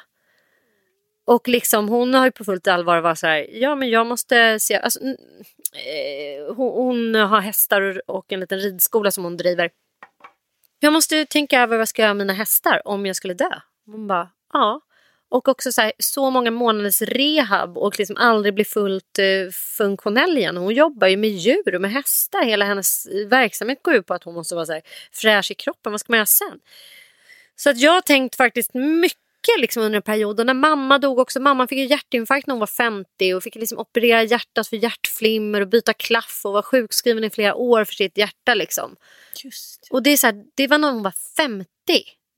Och liksom hon har ju på fullt allvar varit så här, ja men jag måste se, alltså, eh, hon, hon har hästar och, en liten ridskola som hon driver. Jag måste tänka över vad jag ska göra med mina hästar om jag skulle dö. Hon bara, ja. Och också så, här, så många månaders rehab och liksom aldrig bli fullt eh, funktionell igen. Hon jobbar ju med djur och med hästar. Hela hennes verksamhet går ut på att hon måste vara så här, fräsch i kroppen. Vad ska man göra sen? Så att jag har tänkt faktiskt mycket liksom under en period. Och när mamma dog också. Mamma fick ju hjärtinfarkt när hon var 50 och fick liksom operera hjärtat för hjärtflimmer och byta klaff och var sjukskriven i flera år för sitt hjärta. Liksom. Just. Och det, är så här, det var när hon var 50.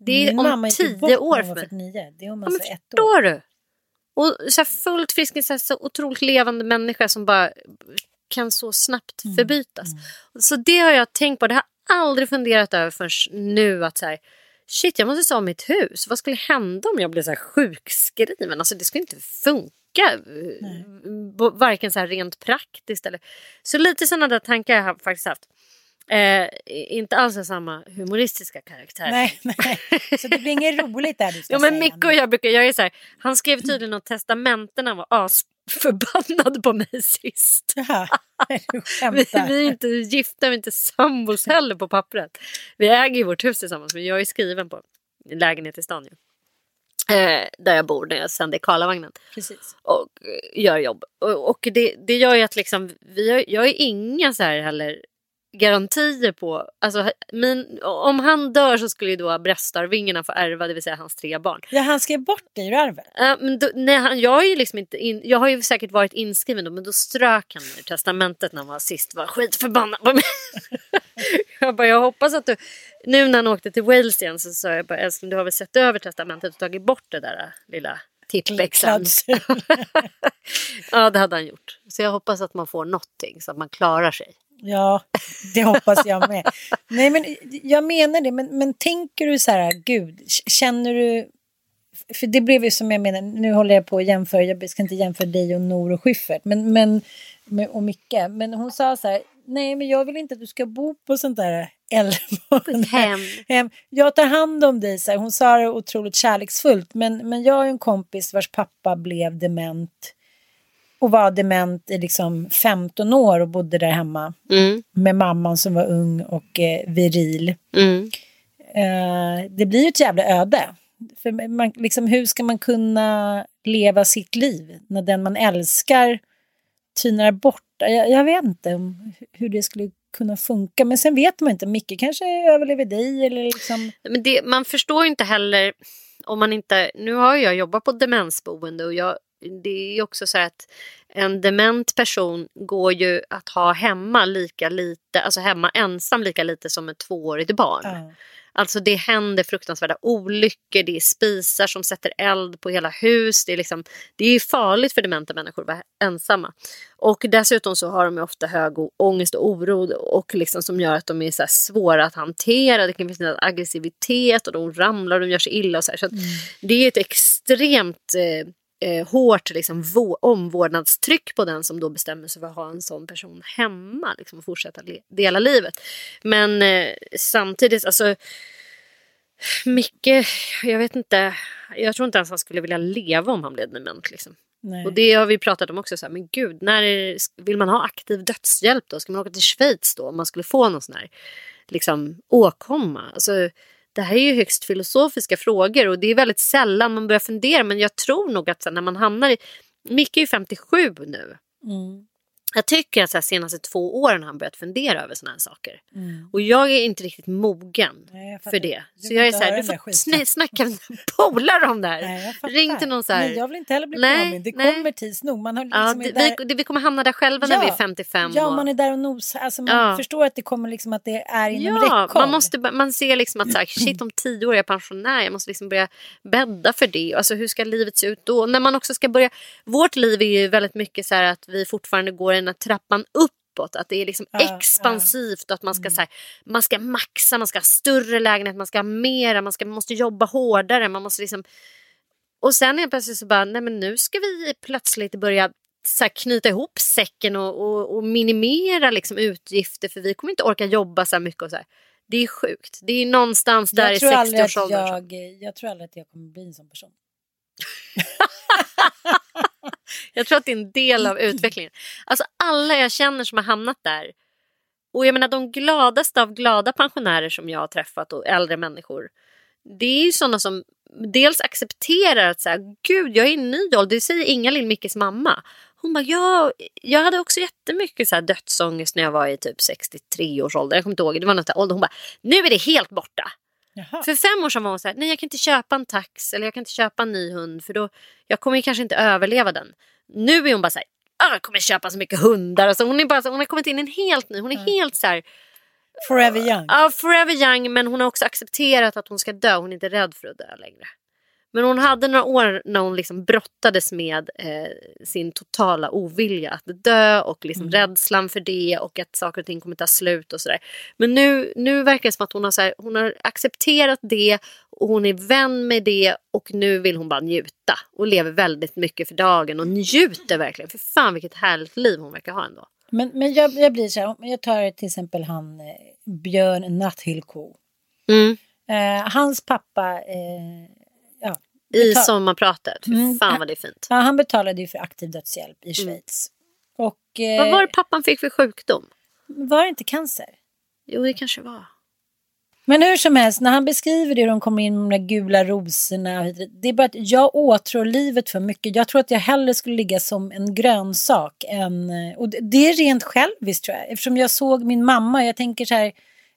Det är Min om mamma gick ju bort tio när år hon för mig. 49. Det är om Ja, alltså men ett år. du? Och så här fullt frisk, så, här, så otroligt levande människa som bara kan så snabbt Mm, förbytas. Så det har jag tänkt på. Det har jag aldrig funderat över förrän nu. att så här, Shit, jag måste ta mitt hus. Vad skulle hända om jag blev så här sjukskriven? Alltså, det skulle inte funka. B- Varken så här rent praktiskt eller... Så lite sådana där tankar har jag faktiskt haft. Eh, inte alls av samma humoristiska karaktär. Nej, *laughs* nej. Så det blir inget *laughs* roligt där du ska Jo men Micke och jag brukar, jag är så här, han skrev tydligen något testamente när han var asförbannad på mig sist. Jaha, *laughs* Vi, vi är inte gifta, vi är inte sambos heller på pappret. Vi äger ju vårt hus tillsammans men jag är skriven på en lägenhet i stan ju. Eh, där jag bor när jag sänder Karlavagnen Precis. och eh, gör jobb. Och, och det, det gör ju att liksom, vi har, jag ju inga så här heller garantier på, alltså min, om han dör så skulle ju då bröstarvingarna få ärva, det vill säga hans tre barn. Ja, han skrev bort dig ur arvet. Ja, men då, nej, han, jag, har ju liksom inte in, jag har ju säkert varit inskriven då, men då strök han ur testamentet när han var sist var skitförbannad på mig. *laughs* jag, bara, jag hoppas att du, nu när han åkte till Wales igen så sa jag bara älskling du har väl sett över testamentet och tagit bort det där äh, lilla tippexan. *laughs* Ja det hade han gjort. Så jag hoppas att man får någonting så att man klarar sig. Ja, det hoppas jag med. Nej, men jag menar det. Men, men tänker du så här, gud, känner du... För det blev ju som jag menar, nu håller jag på att jämföra, jag ska inte jämföra dig och Nor och Schyffert, men, men, och Micke. Men hon sa så här, nej men jag vill inte att du ska bo på sånt där äldreboende. Hem. Hem. Jag tar hand om dig, så här. hon sa det otroligt kärleksfullt. Men, men jag har en kompis vars pappa blev dement och var dement i liksom 15 år och bodde där hemma Mm. med mamman som var ung och eh, viril. Mm. Eh, det blir ju ett jävla öde. För man, liksom, hur ska man kunna leva sitt liv när den man älskar tynar bort? Jag, jag vet inte hur det skulle kunna funka. Men sen vet man inte. Micke kanske överlever dig eller liksom... Men det, man förstår ju inte heller om man inte... Nu har jag jobbat på demensboende och jag, det är ju också så att en dement person går ju att ha hemma lika lite, alltså hemma ensam lika lite som ett tvåårigt barn. Ja. Alltså det händer fruktansvärda olyckor, det är spisar som sätter eld på hela hus. Det är, liksom, det är farligt för dementa människor att vara ensamma. Och dessutom så har de ofta hög ångest och oro och liksom som gör att de är så svåra att hantera. Det kan finnas aggressivitet och de ramlar och de gör sig illa. Och så här. Så att Det är ett extremt eh, eh, hårt liksom, vå- omvårdnadstryck på den som då bestämmer sig för att ha en sån person hemma liksom, och fortsätta dela livet. Men eh, samtidigt, alltså Micke, jag vet inte, jag tror inte ens han skulle vilja leva om han blev dement. Liksom. Nej. Och det har vi pratat om också, så här, men gud, när är, vill man ha aktiv dödshjälp då? Ska man åka till Schweiz då om man skulle få någon sån här liksom, åkomma? Alltså, det här är ju högst filosofiska frågor och det är väldigt sällan man börjar fundera men jag tror nog att när man hamnar i... Micke är ju 57 nu. Mm. Jag tycker att här, senaste två åren har han börjat fundera över såna här saker. Mm. Och jag är inte riktigt mogen Nej, för det. Så jag är så här, du får sn- snacka med *laughs* polare om det här. Nej. Ring till någon så här. Men jag vill inte heller bli Nej, påmind. Det nej. kommer tids nog. Man har Ja, liksom det, är där... vi, det, vi kommer hamna där själva när vi är 55. Ja, och... man är där och nosar. Alltså man Ja. förstår att det kommer liksom att det är inom Ja, räckhåll. man, måste, man ser liksom att så här, shit om tio år är jag pensionär, jag måste liksom börja bädda för det. Alltså hur ska livet se ut då? När man också ska börja, vårt liv är ju väldigt mycket så här att vi fortfarande går den här trappan uppåt. Att det är liksom Ja, Mm. expansivt och att man ska, så här, man ska maxa, man ska ha större lägenhet, man ska ha mera, man ska, måste jobba hårdare. Man måste liksom... Och sen är plötsligt så bara, nej men nu ska vi plötsligt börja så knyta ihop säcken och, och, och minimera liksom, utgifter för vi kommer inte orka jobba så här mycket. Och så här. Det är sjukt. Det är någonstans där jag i tror aldrig att 60-årsåldern. jag, jag tror aldrig att jag kommer bli en sån person. *laughs* *laughs* Jag tror att det är en del av utvecklingen. Alltså alla jag känner som har hamnat där. Och jag menar de gladaste av glada pensionärer som jag har träffat och äldre människor. Det är ju sådana som dels accepterar att så här, gud jag är i en ny ålder. Det säger Inga-Lill, Mickes mamma. Hon bara, ja, jag hade också jättemycket så här dödsångest när jag var i typ 63 års ålder. Jag kommer inte ihåg, det var något ålder. Hon bara, nu är det helt borta. Jaha. För fem år sedan var hon så här, nej jag kan inte köpa en tax eller jag kan inte köpa en ny hund för då, jag kommer kanske inte överleva den. Nu är hon bara så här, "Ah, jag kommer köpa så mycket hundar. Alltså hon, är bara, hon har kommit in i en helt ny, hon är helt så här, Forever young. ja forever young men hon har också accepterat att hon ska dö, hon är inte rädd för att dö längre. Men hon hade några år när hon liksom brottades med eh, sin totala ovilja att dö och liksom rädslan för det och att saker och ting kommer ta slut och sådär. Men nu, nu verkar det som att hon har, så här, hon har accepterat det och hon är vän med det och nu vill hon bara njuta och lever väldigt mycket för dagen och njuter verkligen. För fan vilket härligt liv hon verkar ha ändå. Men, men jag, jag blir så här, jag tar till exempel han eh, Björn Natthillko. Mm. Eh, hans pappa, eh, I betal- sommarpratet, Mm. Fan vad det är fint. ja, han betalade ju för aktiv dödshjälp i Schweiz. Och, eh, Vad var det pappan fick för sjukdom? var det inte cancer? Jo det kanske var. Men hur som helst, när han beskriver det och de kommer in med de gula rosorna. och och Det är bara att jag åtrår livet för mycket. Jag tror att jag hellre skulle ligga som en grönsak. Än, och det- det är rent själviskt tror jag. Eftersom jag såg min mamma. Jag tänker så här,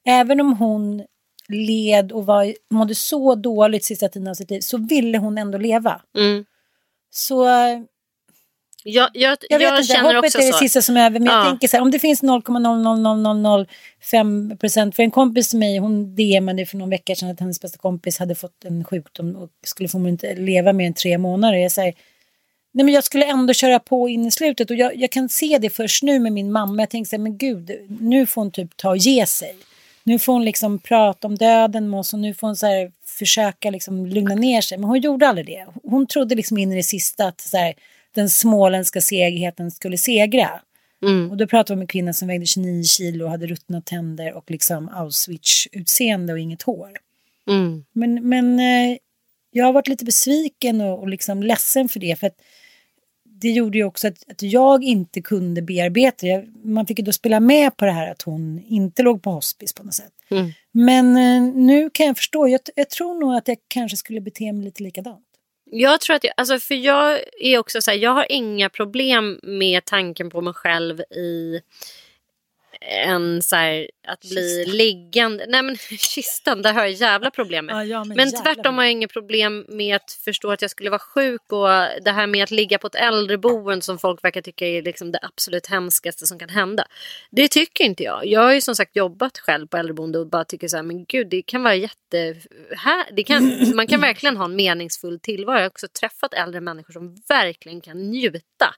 även om hon led och var, mådde så dåligt sista tiden av sitt liv så ville hon ändå leva. Mm. Så Jag, jag, jag jag, inte, känner hoppet är det så. sista som är över. Men jag Ja. tänker så här, om det finns 0,00005 procent. För en kompis till mig, hon DMade för någon vecka sedan att hennes bästa kompis hade fått en sjukdom och skulle förmodligen inte leva mer än tre månader. Jag säger, nej men jag skulle ändå köra på in i slutet och jag, jag kan se det först nu med min mamma. Jag tänker så här, men gud, nu får hon typ ta och ge sig. Nu får hon liksom prata om döden med oss och nu får hon så här försöka liksom lugna ner sig. Men hon gjorde aldrig det. Hon trodde liksom in i det sista att så här, den småländska segheten skulle segra. Mm. Och då pratade vi om en kvinna som vägde 29 kilo och hade ruttna tänder och liksom Auschwitz-utseende och inget hår. Mm. Men, men eh, jag har varit lite besviken och, och liksom ledsen för det. För att det gjorde ju också att, att jag inte kunde bearbeta det. Man fick ju då spela med på det här att hon inte låg på hospice på något sätt. Mm. Men eh, nu kan jag förstå. Jag, jag tror nog att jag kanske skulle bete mig lite likadant. Jag tror att jag, alltså för jag är också så här, jag har inga problem med tanken på mig själv i en så här, att bli liggande. Nej men *laughs* kistan, där har jag jävla problem med. Ja, ja, men men tvärtom har jag inga problem med att förstå att jag skulle vara sjuk och det här med att ligga på ett äldreboende som folk verkar tycka är liksom det absolut hemskaste som kan hända. Det tycker inte jag. Jag har ju som sagt jobbat själv på äldreboende och bara tycker så här, men gud det kan vara jätte... Här, det kan, man kan verkligen ha en meningsfull tillvaro. Jag har också träffat äldre människor som verkligen kan njuta.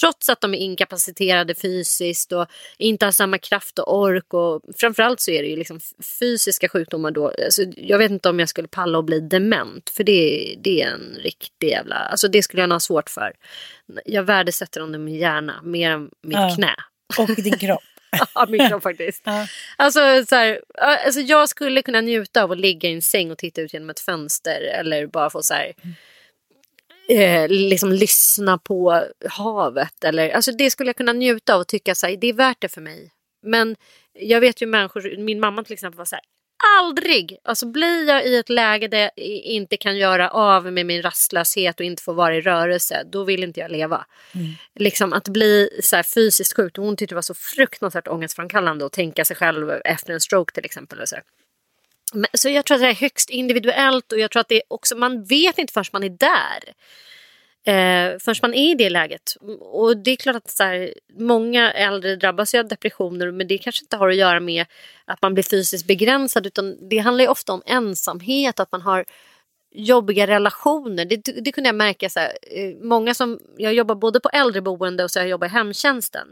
Trots att de är inkapaciterade fysiskt och inte har samma kraft och ork. Och framförallt så är det ju liksom fysiska sjukdomar då. Alltså, jag vet inte om jag skulle palla och bli dement. För det, det är en riktig jävla... Alltså det skulle jag nog ha svårt för. Jag värdesätter dem i min hjärna mer än mitt Ja. knä. Och din kropp. *laughs* Ja, min kropp faktiskt. Ja. Alltså, så här, alltså jag skulle kunna njuta av att ligga i en säng och titta ut genom ett fönster eller bara få så här, eh, liksom lyssna på havet. Eller, alltså det skulle jag kunna njuta av och tycka så här, det är värt det för mig. Men jag vet ju människor, min mamma till exempel var så här, aldrig, alltså blir jag i ett läge där jag inte kan göra av med min rastlöshet och inte få vara i rörelse, då vill inte jag leva. Mm. Liksom att bli så fysiskt sjuk, hon tyckte det var så fruktansvärt ångestframkallande att tänka sig själv efter en stroke till exempel. Och så, Men, så jag tror att det är högst individuellt och jag tror att det också, man vet inte förrän man är där. Eh, förrän man är i det läget. Och det är klart att så här, många äldre drabbas av depressioner men det kanske inte har att göra med att man blir fysiskt begränsad utan det handlar ju ofta om ensamhet, att man har jobbiga relationer. Det, det kunde jag märka. Så här, eh, många som, jag jobbar både på äldreboende och så jag jobbar i hemtjänsten.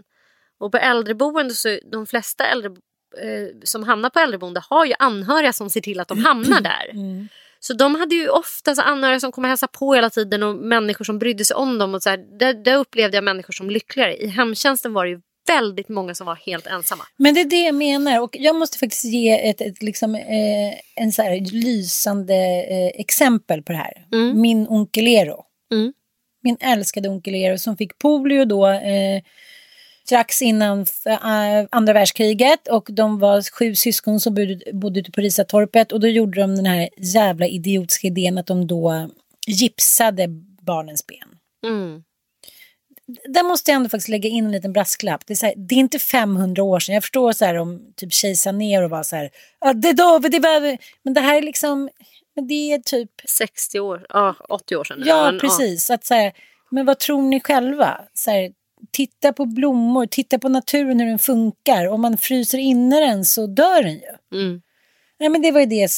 Och på äldreboende så de flesta äldre eh, som hamnar på äldreboende har ju anhöriga som ser till att de hamnar där. Mm. Så de hade ju ofta så anhöriga som kom och hälsade på hela tiden och människor som brydde sig om dem. Och så här, där, där upplevde jag människor som lyckligare. I hemtjänsten var det ju väldigt många som var helt ensamma. Men det är det jag menar och jag måste faktiskt ge ett, ett liksom, eh, en så här lysande eh, exempel på det här. Mm. Min onkel Ero. Mm. Min älskade onkel Ero som fick polio då eh, strax innan äh, andra världskriget och de var sju syskon som bodde, bodde ute på Risatorpet och då gjorde de den här jävla idiotiska idén att de då gipsade barnens ben. Mm. Där måste jag ändå faktiskt lägga in en liten brasklapp. Det är, här, det är inte 500 år sedan. Jag förstår så här om typ Kejsar ner och var så här. det då, det behöver... Men det här är liksom... Det är typ... 60 år, ja 80 år sedan. Ja, precis. Ja. Att så här, men vad tror ni själva? Så här, titta på blommor, titta på naturen hur den funkar. Om man fryser inne den så dör den ju. Mm. Nej, men det var ju det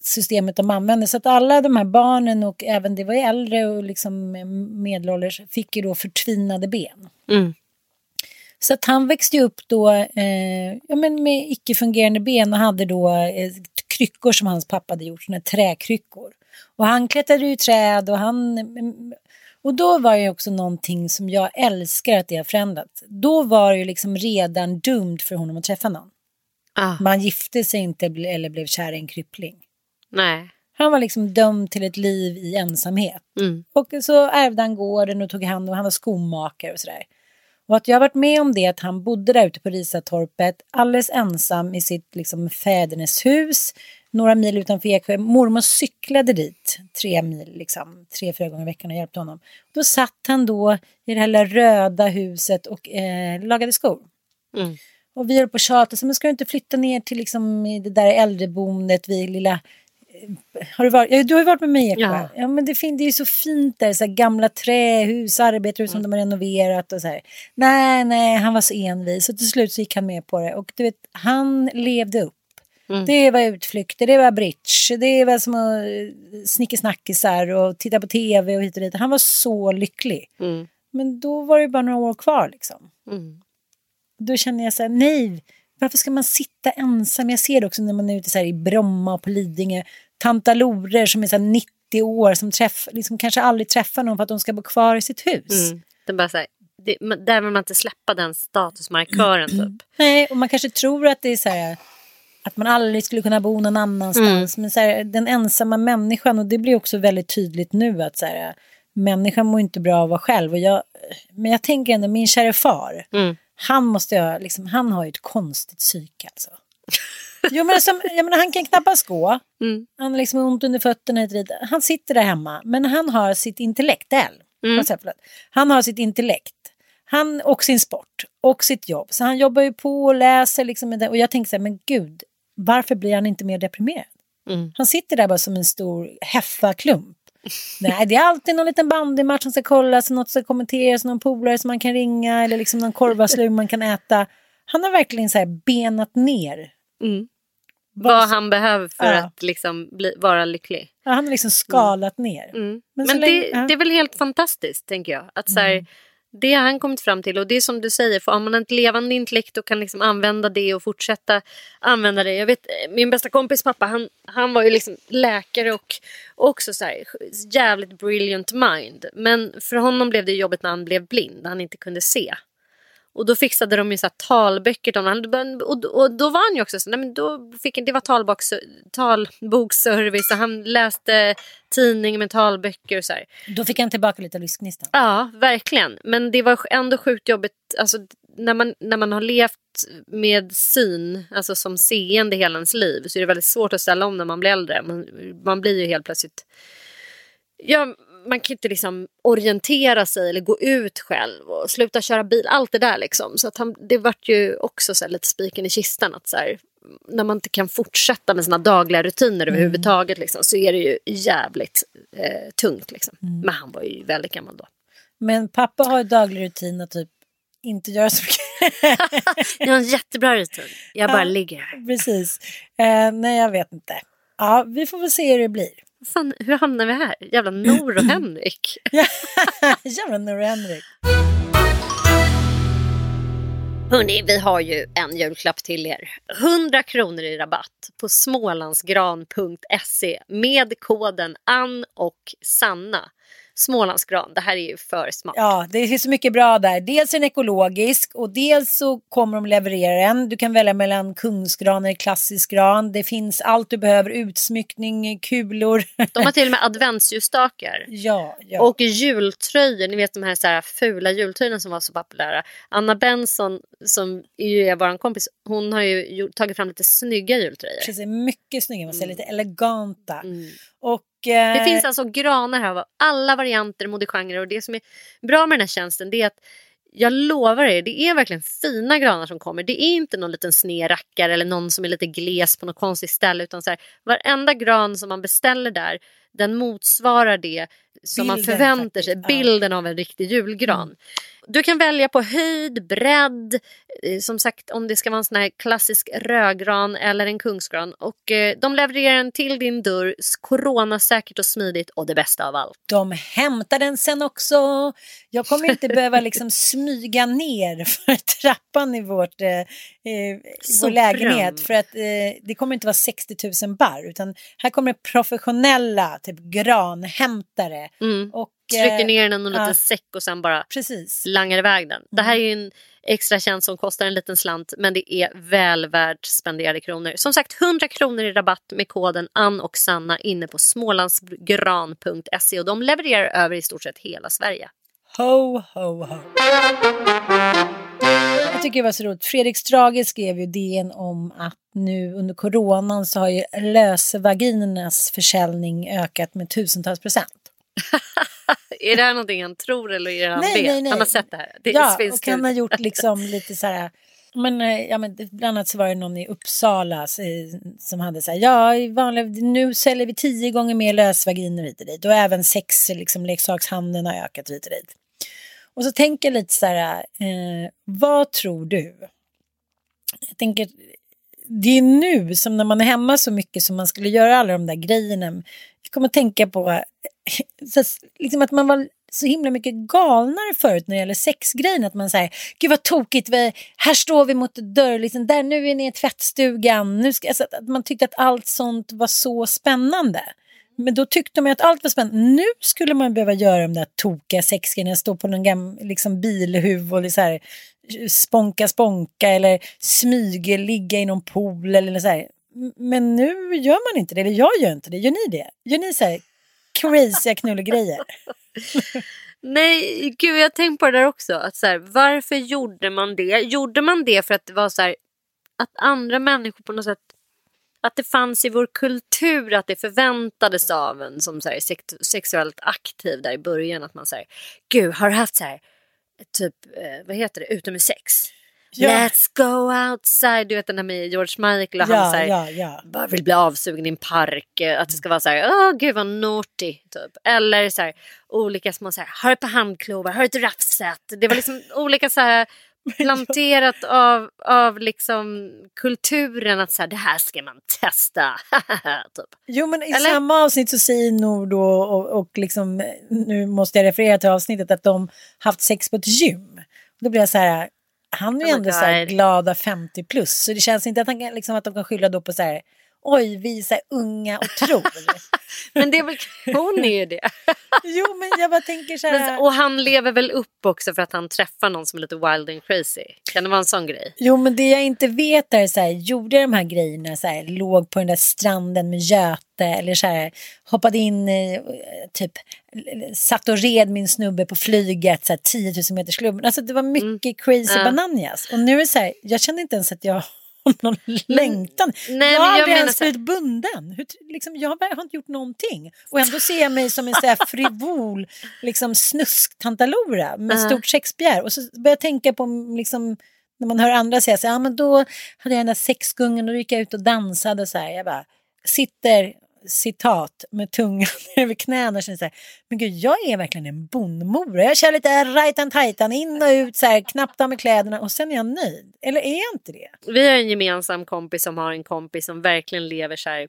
systemet de använde. Så att alla de här barnen och även det var äldre och liksom medelålders fick ju då förtvinade ben. Mm. Så att han växte upp då eh, ja, men med icke-fungerande ben och hade då eh, kryckor som hans pappa hade gjort, såna träkryckor. Och han klättrade i träd och han och då var det också någonting som jag älskar att det har förändrats. Då var det liksom redan dumt för honom att träffa någon. Ah. Man gifte sig inte eller blev kär i en kryppling. Nej. Han var liksom dömd till ett liv i ensamhet. Mm. Och så ärvde han gården och tog hand om, han var skomakare och sådär. Och att jag har varit med om det att han bodde där ute på Risatorpet alldeles ensam i sitt liksom fädernes hus några mil utanför Eksjö. Mormor cyklade dit tre mil, liksom, tre, fyra gånger i veckan och hjälpte honom. Då satt han då i det här röda huset och eh, lagade skor. Mm. Och vi höll på att tjata, så men ska du inte flytta ner till liksom, det där äldreboendet vid lilla eh, har du, varit, ja, du har ju varit med mig Eksjö. Ja. ja. men det, fin, det är ju så fint där, så gamla trähus, arbetarhus mm. som de har renoverat och så här. Nej, nej, han var så envis och till slut så gick han med på det och du vet, han levde upp Mm. Det var utflykter, det var bridge, det var som att snickesnackisar och titta på tv och hit och dit. Han var så lycklig. Mm. Men då var det bara några år kvar liksom. Mm. Då känner jag så här, nej, varför ska man sitta ensam? Jag ser det också när man är ute så i Bromma och på Lidingö. Tantalorer som är så 90 år som träff, liksom kanske aldrig träffar någon för att de ska bo kvar i sitt hus. Mm. Är bara så här, det, där vill man inte släppa den statusmarkören typ. Nej, och man kanske tror att det är så här att man aldrig skulle kunna bo någon annanstans. Mm. Men så här, den ensamma människan, och det blir också väldigt tydligt nu att så här, människan mår inte bra av att vara själv. Och jag, men jag tänker ändå, min kära far, mm. han måste jag, liksom, han har ju ett konstigt psyke alltså. Jo, men som, jag menar, han kan knappast gå. Mm. Han har liksom ont under fötterna. Han sitter där hemma, men han har sitt intellektuell. Mm. Han har sitt intellekt. Han och sin sport och sitt jobb. Så han jobbar ju på och läser. Liksom, och jag tänker så här, men gud, varför blir han inte mer deprimerad? Mm. Han sitter där bara som en stor heffaklump. Nej, det är alltid någon liten bandymatch som ska kollas, något som ska kommenteras, någon polare som man kan ringa eller liksom någon korvaslug man kan äta. Han har verkligen så benat ner. Mm. Vad han behöver för ja. att liksom bli, vara lycklig. Ja, han har liksom skalat mm. ner. Mm. Men, Men det, länge, ja. det, är väl helt fantastiskt, tänker jag. Att så här, mm det har han kommit fram till och det är som du säger, för om man har ett levande intellekt och kan liksom använda det och fortsätta använda det. Jag vet eh, min bästa kompis pappa han, han var ju liksom läkare och också så här, jävligt brilliant mind. Men för honom blev det jobbigt när han blev blind, när han inte kunde se. Och då fixade de ju så talböcker till honom. Och, och då var han ju också så, nej men då fick, det var talboks, talboksservice och han läste tidning med talböcker och så här. Då fick han tillbaka lite av livsgnistan. Ja, verkligen. Men det var ändå sjukt jobbigt. Alltså, när, man, när man har levt med syn, alltså som seende hela ens liv, så är det väldigt svårt att ställa om när man blir äldre. Man, man blir ju helt plötsligt... Ja, man kan inte liksom orientera sig eller gå ut själv och sluta köra bil. Allt det där liksom. Så att han, det vart ju också så lite spiken i kistan. att så här, När man inte kan fortsätta med sina dagliga rutiner mm. överhuvudtaget liksom, så är det ju jävligt eh, tungt. Liksom. Mm. Men han var ju väldigt gammal då. Men pappa har ju daglig rutin att typ inte göra så mycket. *laughs* jag har en jättebra rutin. Jag bara ja, ligger här. Precis. Eh, nej, jag vet inte. Ja, vi får väl se hur det blir. Fan, hur hamnar vi här? Jävla Nor och Henrik. *laughs* *laughs* Jävla Nor och Henrik. Hörni, vi har ju en julklapp till er. 100 kronor i rabatt på smålandsgran.se med koden Ann och Sanna. Smålandsgran. Det här är ju för smart. Ja, det finns så mycket bra där. Dels är den ekologisk och dels så kommer de leverera den. Du kan välja mellan kungsgran eller klassisk gran. Det finns allt du behöver, utsmyckning, kulor. De har till och med *laughs* adventsljusstakar. Ja, ja. Och jultröjor, ni vet de här, så här fula jultröjorna som var så populära. Anna Benson som är vår kompis, hon har ju tagit fram lite snygga jultröjor. Precis, mycket snygga, man säger, mm. lite eleganta. Mm. Och det finns alltså granar här av alla varianter, modegenrer och det som är bra med den här tjänsten det är att jag lovar er, det är verkligen fina granar som kommer. Det är inte någon liten sned rackare eller någon som är lite gles på något konstigt ställe utan så här, varenda gran som man beställer där den motsvarar det som bilden, man förväntar sig, bilden av en riktig julgran. Mm. Du kan välja på höjd, bredd, eh, som sagt om det ska vara en sån här klassisk rödgran eller en kungsgran. Och eh, de levererar den till din dörr coronasäkert och smidigt och det bästa av allt. De hämtar den sen också. Jag kommer inte behöva *laughs* liksom smyga ner för trappan i vårt, eh, i vår lägenhet för att eh, det kommer inte vara 60 000 bar utan här kommer professionella typ granhämtare mm. och trycker ner den i en ja. liten säck och sen bara Precis. langar iväg den. Det här är ju en extra tjänst som kostar en liten slant men det är väl värt spenderade kronor. Som sagt 100 kronor i rabatt med koden Ann och Sanna inne på smålandsgran.se och de levererar över i stort sett hela Sverige. Ho, ho, ho. Jag tycker det var så roligt. Fredrik Strage skrev ju DN om att nu under coronan så har ju lösvaginernas försäljning ökat med tusentals procent. *laughs* *laughs* är det här någonting han tror eller är det han nej, vet? Nej, nej. Han har sett det här? Det ja, och han har gjort *laughs* liksom lite så här men, eh, ja, men bland annat så var det någon i Uppsala som hade så här, ja, vanliga, nu säljer vi tio gånger mer lösvaginer hit och dit och även sex liksom, leksakshandeln har ökat hit och dit. Och så tänker jag lite så här, eh, vad tror du? Jag tänker, det är nu som när man är hemma så mycket som man skulle göra alla de där grejerna. Jag kommer att tänka på så, liksom att man var så himla mycket galnare förut när det gäller sexgrejen. Att man säger, gud vad tokigt, vi, här står vi mot dörr, liksom, där, nu är ni i tvättstugan. Nu ska, alltså, att man tyckte att allt sånt var så spännande. Men då tyckte man att allt var spännande. Nu skulle man behöva göra de där tokiga sexgrejerna, stå på någon gammal liksom, bilhuv och så här, sponka sponka eller smyga, ligga i någon pool eller så här. Men nu gör man inte det, eller jag gör inte det. Gör ni det? Gör ni så här crazy knullgrejer? *laughs* Nej, gud jag har tänkt på det där också. Att så här, varför gjorde man det? Gjorde man det för att det var så här, att andra människor på något sätt att det fanns i vår kultur att det förväntades av en som så här, sexuellt aktiv där i början. Att man säger, gud har du haft så här, typ, eh, vad heter det, utomhussex? Ja. Let's go outside, du vet den här med George Michael och ja, han så här, ja, ja. bara vill bli avsugen i en park. Eh, att det ska vara så här, åh gud vad naughty. Typ. Eller så här, olika små så här, har ett par handklovar, har ett raffset. Det var liksom *laughs* olika så här planterat av, av liksom kulturen att så här, det här ska man testa. *laughs* typ. Jo men i Eller? samma avsnitt så säger Nord och, och, och liksom, nu måste jag referera till avsnittet att de haft sex på ett gym. Då blir jag så här, han är ju oh ändå så här glada 50 plus så det känns inte att, han, liksom, att de kan skylla då på så här oj vi är så unga och tror. *laughs* Men det är väl, *laughs* hon är ju det. jo men jag bara tänker så här. Men, och han lever väl upp också för att han träffar någon som är lite wild and crazy. Kan det vara en sån grej? Jo men det jag inte vet är så här, gjorde jag de här grejerna så här, låg på den där stranden med Göte eller så här, hoppade in eh, typ satt och red min snubbe på flyget så här, 10 000 meters klubben. Alltså det var mycket mm. crazy ja. bananas. Och nu är det så här, jag känner inte ens att jag har någon längtan. Nej, jag har aldrig ens blivit bunden. Hur, liksom, jag har inte gjort någonting. Och ändå ser jag mig som en här *laughs* frivol liksom, snusktantalora med uh. stort sexbegär. Och så börjar jag tänka på liksom, när man hör andra säga så ja men då hade jag den där sexgungen och då gick jag ut och dansade så här. Jag bara sitter citat med tungan *laughs* över knäna och känner så här, men gud jag är verkligen en bondmora. Jag kör lite rajtan tajtan in och ut så här, knappt av med kläderna och sen är jag nöjd. Eller är jag inte det? Vi har en gemensam kompis som har en kompis som verkligen lever så här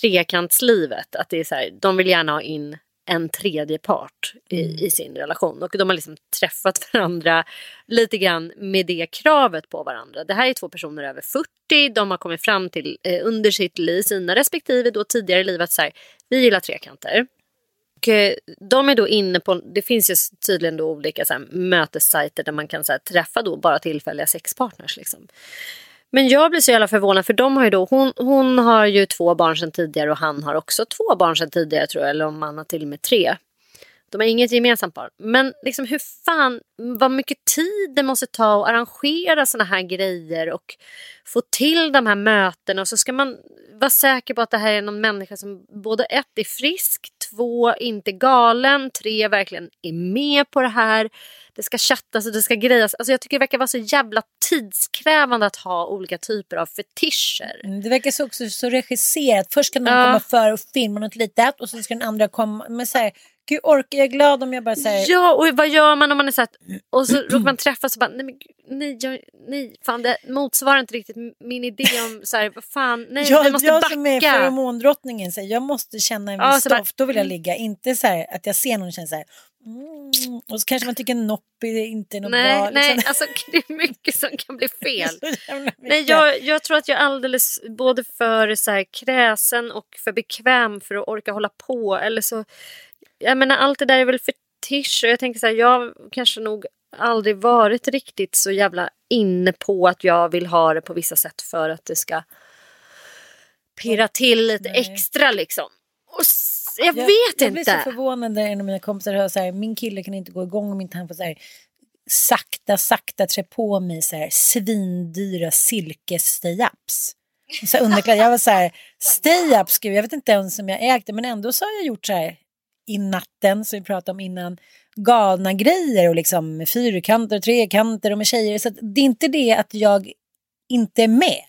trekantslivet. Att det är så här, de vill gärna ha in en tredje part i, mm. i, sin relation. Och de har liksom träffat *laughs* varandra lite grann med det kravet på varandra. Det här är två personer över 40. De har kommit fram till eh, under sitt liv, sina respektive då tidigare liv att så här, vi gillar trekanter. Och, eh, de är då inne på, det finns ju tydligen då olika så här, mötessajter där man kan så här, träffa då bara tillfälliga sexpartners. Liksom. Men jag blir så jävla förvånad för de har ju då, hon, hon har ju två barn sedan tidigare och han har också två barn sedan tidigare tror jag. Eller om han har till och med tre. De har inget gemensamt barn. Men liksom hur fan, vad mycket tid det måste ta att arrangera såna här grejer och få till de här mötena. Och så ska man vara säker på att det här är någon människa som både ett är frisk, två inte galen, tre verkligen är med på det här det ska chattas och det ska grejas. Alltså jag tycker det verkar vara så jävla tidskrävande att ha olika typer av fetischer. Mm, det verkar så också så regisserat. Först ska någon ja. komma för och filma något litet och så ska den andra komma. Men så här, Gud, orkar jag är glad om jag bara säger... Ja, och vad gör man om man är så här, och så råkar man träffas och bara nej, men, nej, jag, nej, fan det motsvarar inte riktigt min idé om så här, vad fan, nej, jag, måste jag backa. som är feromondrottningen, så här, jag måste känna en viss ja, stoff, då vill jag ligga. Inte så här att jag ser någon och känner så här, Mm, och så kanske man tycker inte är något nej, bra. Nej, liksom. alltså, *laughs* det är mycket som kan bli *laughs* fel. nej, jag, jag tror att jag är alldeles både för så här, kräsen och för bekväm för att orka hålla på. Eller så, jag menar, allt det där är väl fetisch och jag tänker så här, jag kanske nog aldrig varit riktigt så jävla inne på att jag vill ha det på vissa sätt för att det ska pirra till lite nej. extra liksom. Och jag, jag vet jag inte. Jag blir så förvånad när en av mina kompisar hör så här, min kille kan inte gå igång om inte han får så här, sakta, sakta trä på mig så här, svindyra silkes-stay-ups. Så underkläder. Jag var så här, stay-ups, jag vet inte ens om jag ägt det, men ändå så har jag gjort så här i natten, som vi pratade om innan, galna grejer och liksom fyrkanter och trekanter och med tjejer. Så det är inte det att jag inte är med.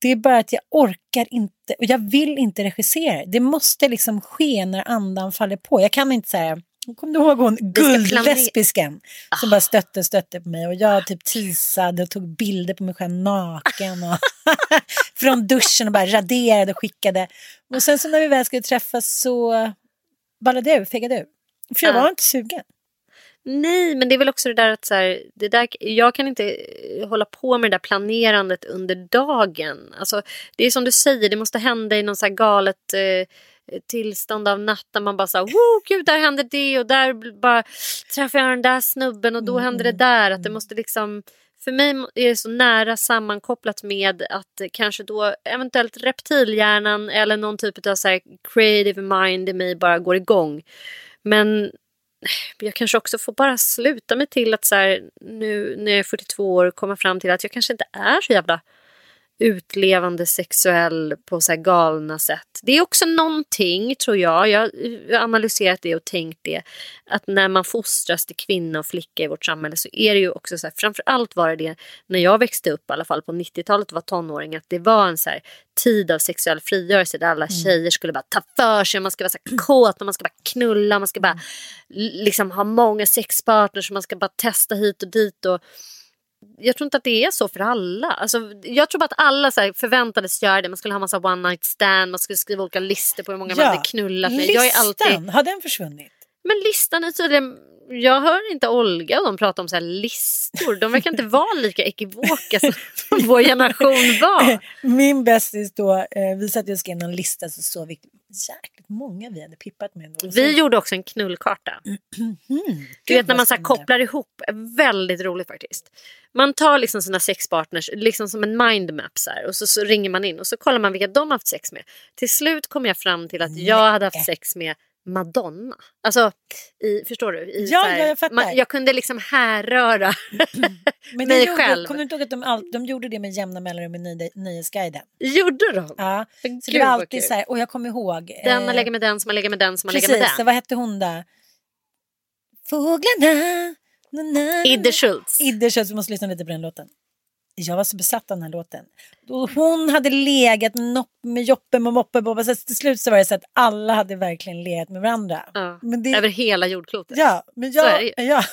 Det är bara att jag orkar inte och jag vill inte regissera. Det måste liksom ske när andan faller på. Jag kan inte säga Kommer du ihåg hon guldlesbisken som bara stötte stötte på mig och jag typ teasade och tog bilder på mig själv naken och *laughs* från duschen och bara raderade och skickade. Och sen så när vi väl skulle träffas så ballade ur, fegade ur. För jag var inte sugen. Nej, men det är väl också det där att så här, det där, jag kan inte eh, hålla på med det där planerandet under dagen. Alltså, det är som du säger, det måste hända i någon så galet eh, tillstånd av natten. Man bara så här, wow, gud, där händer det och där bara träffar jag den där snubben och då mm. händer det där. Att det måste liksom, för mig är det så nära sammankopplat med att eh, kanske då eventuellt reptilhjärnan eller någon typ av så här creative mind i mig bara går igång. Men eh, jag kanske också får bara sluta mig till att så här, nu när jag är 42 år komma fram till att jag kanske inte är så jävla utlevande sexuell på så galna sätt. Det är också någonting, tror jag, jag har analyserat det och tänkt det, att när man fostras till kvinna och flicka i vårt samhälle så är det ju också så här, framförallt var det det när jag växte upp i alla fall på 90-talet och var tonåring, att det var en så här, tid av sexuell frigörelse där alla mm. tjejer skulle bara ta för sig, man ska vara så här kåt och man ska bara knulla, man ska bara liksom ha många sexpartners, man ska bara testa hit och dit och jag tror inte att det är så för alla. Alltså, jag tror bara att alla så här, förväntades göra det. Man skulle ha massa one night stand, man skulle skriva olika listor på hur många ja, man hade knullat med. Listan, jag är alltid... har den försvunnit? Men listan är tydligen jag hör inte Olga och de prata om så här listor. De verkar inte vara lika ekivoka som *laughs* vår generation var. Min bästis då, eh, vi satt och skrev en lista så såg vi jäkligt många vi hade pippat med. Då. Vi gjorde också en knullkarta. *clears throat* Mm, Du vet när man så kopplar ihop, väldigt roligt faktiskt. Man tar liksom sina sexpartners liksom som en mindmap så här, och så, så ringer man in och så kollar man vilka de har haft sex med. Till slut kom jag fram till att jag hade haft sex med Madonna. Alltså, i, förstår du? I, Ja, här, ja, jag fattar. man, jag kunde liksom härröra *laughs* Men *laughs* mig gjorde, själv. Kommer du inte ihåg att de, all, de gjorde det med jämna mellanrum i Nöje- Nöjesguiden? Gjorde de? Ja. Så gud, det var alltid så här, och jag kommer ihåg. Den eh, har legat med den som har legat med den som legat Precis, med den. vad hette hon där? Fåglarna. Na, na, Idde Schultz. Idde Schultz, vi måste lyssna lite på den låten. Jag var så besatt av den här låten. Hon hade legat med, Nopp- med Joppe med Moppe. Så till slut så var det så att alla hade verkligen legat med varandra. Ja. Det, Över hela jordklotet. ja, men Så är jag, det ju. ja.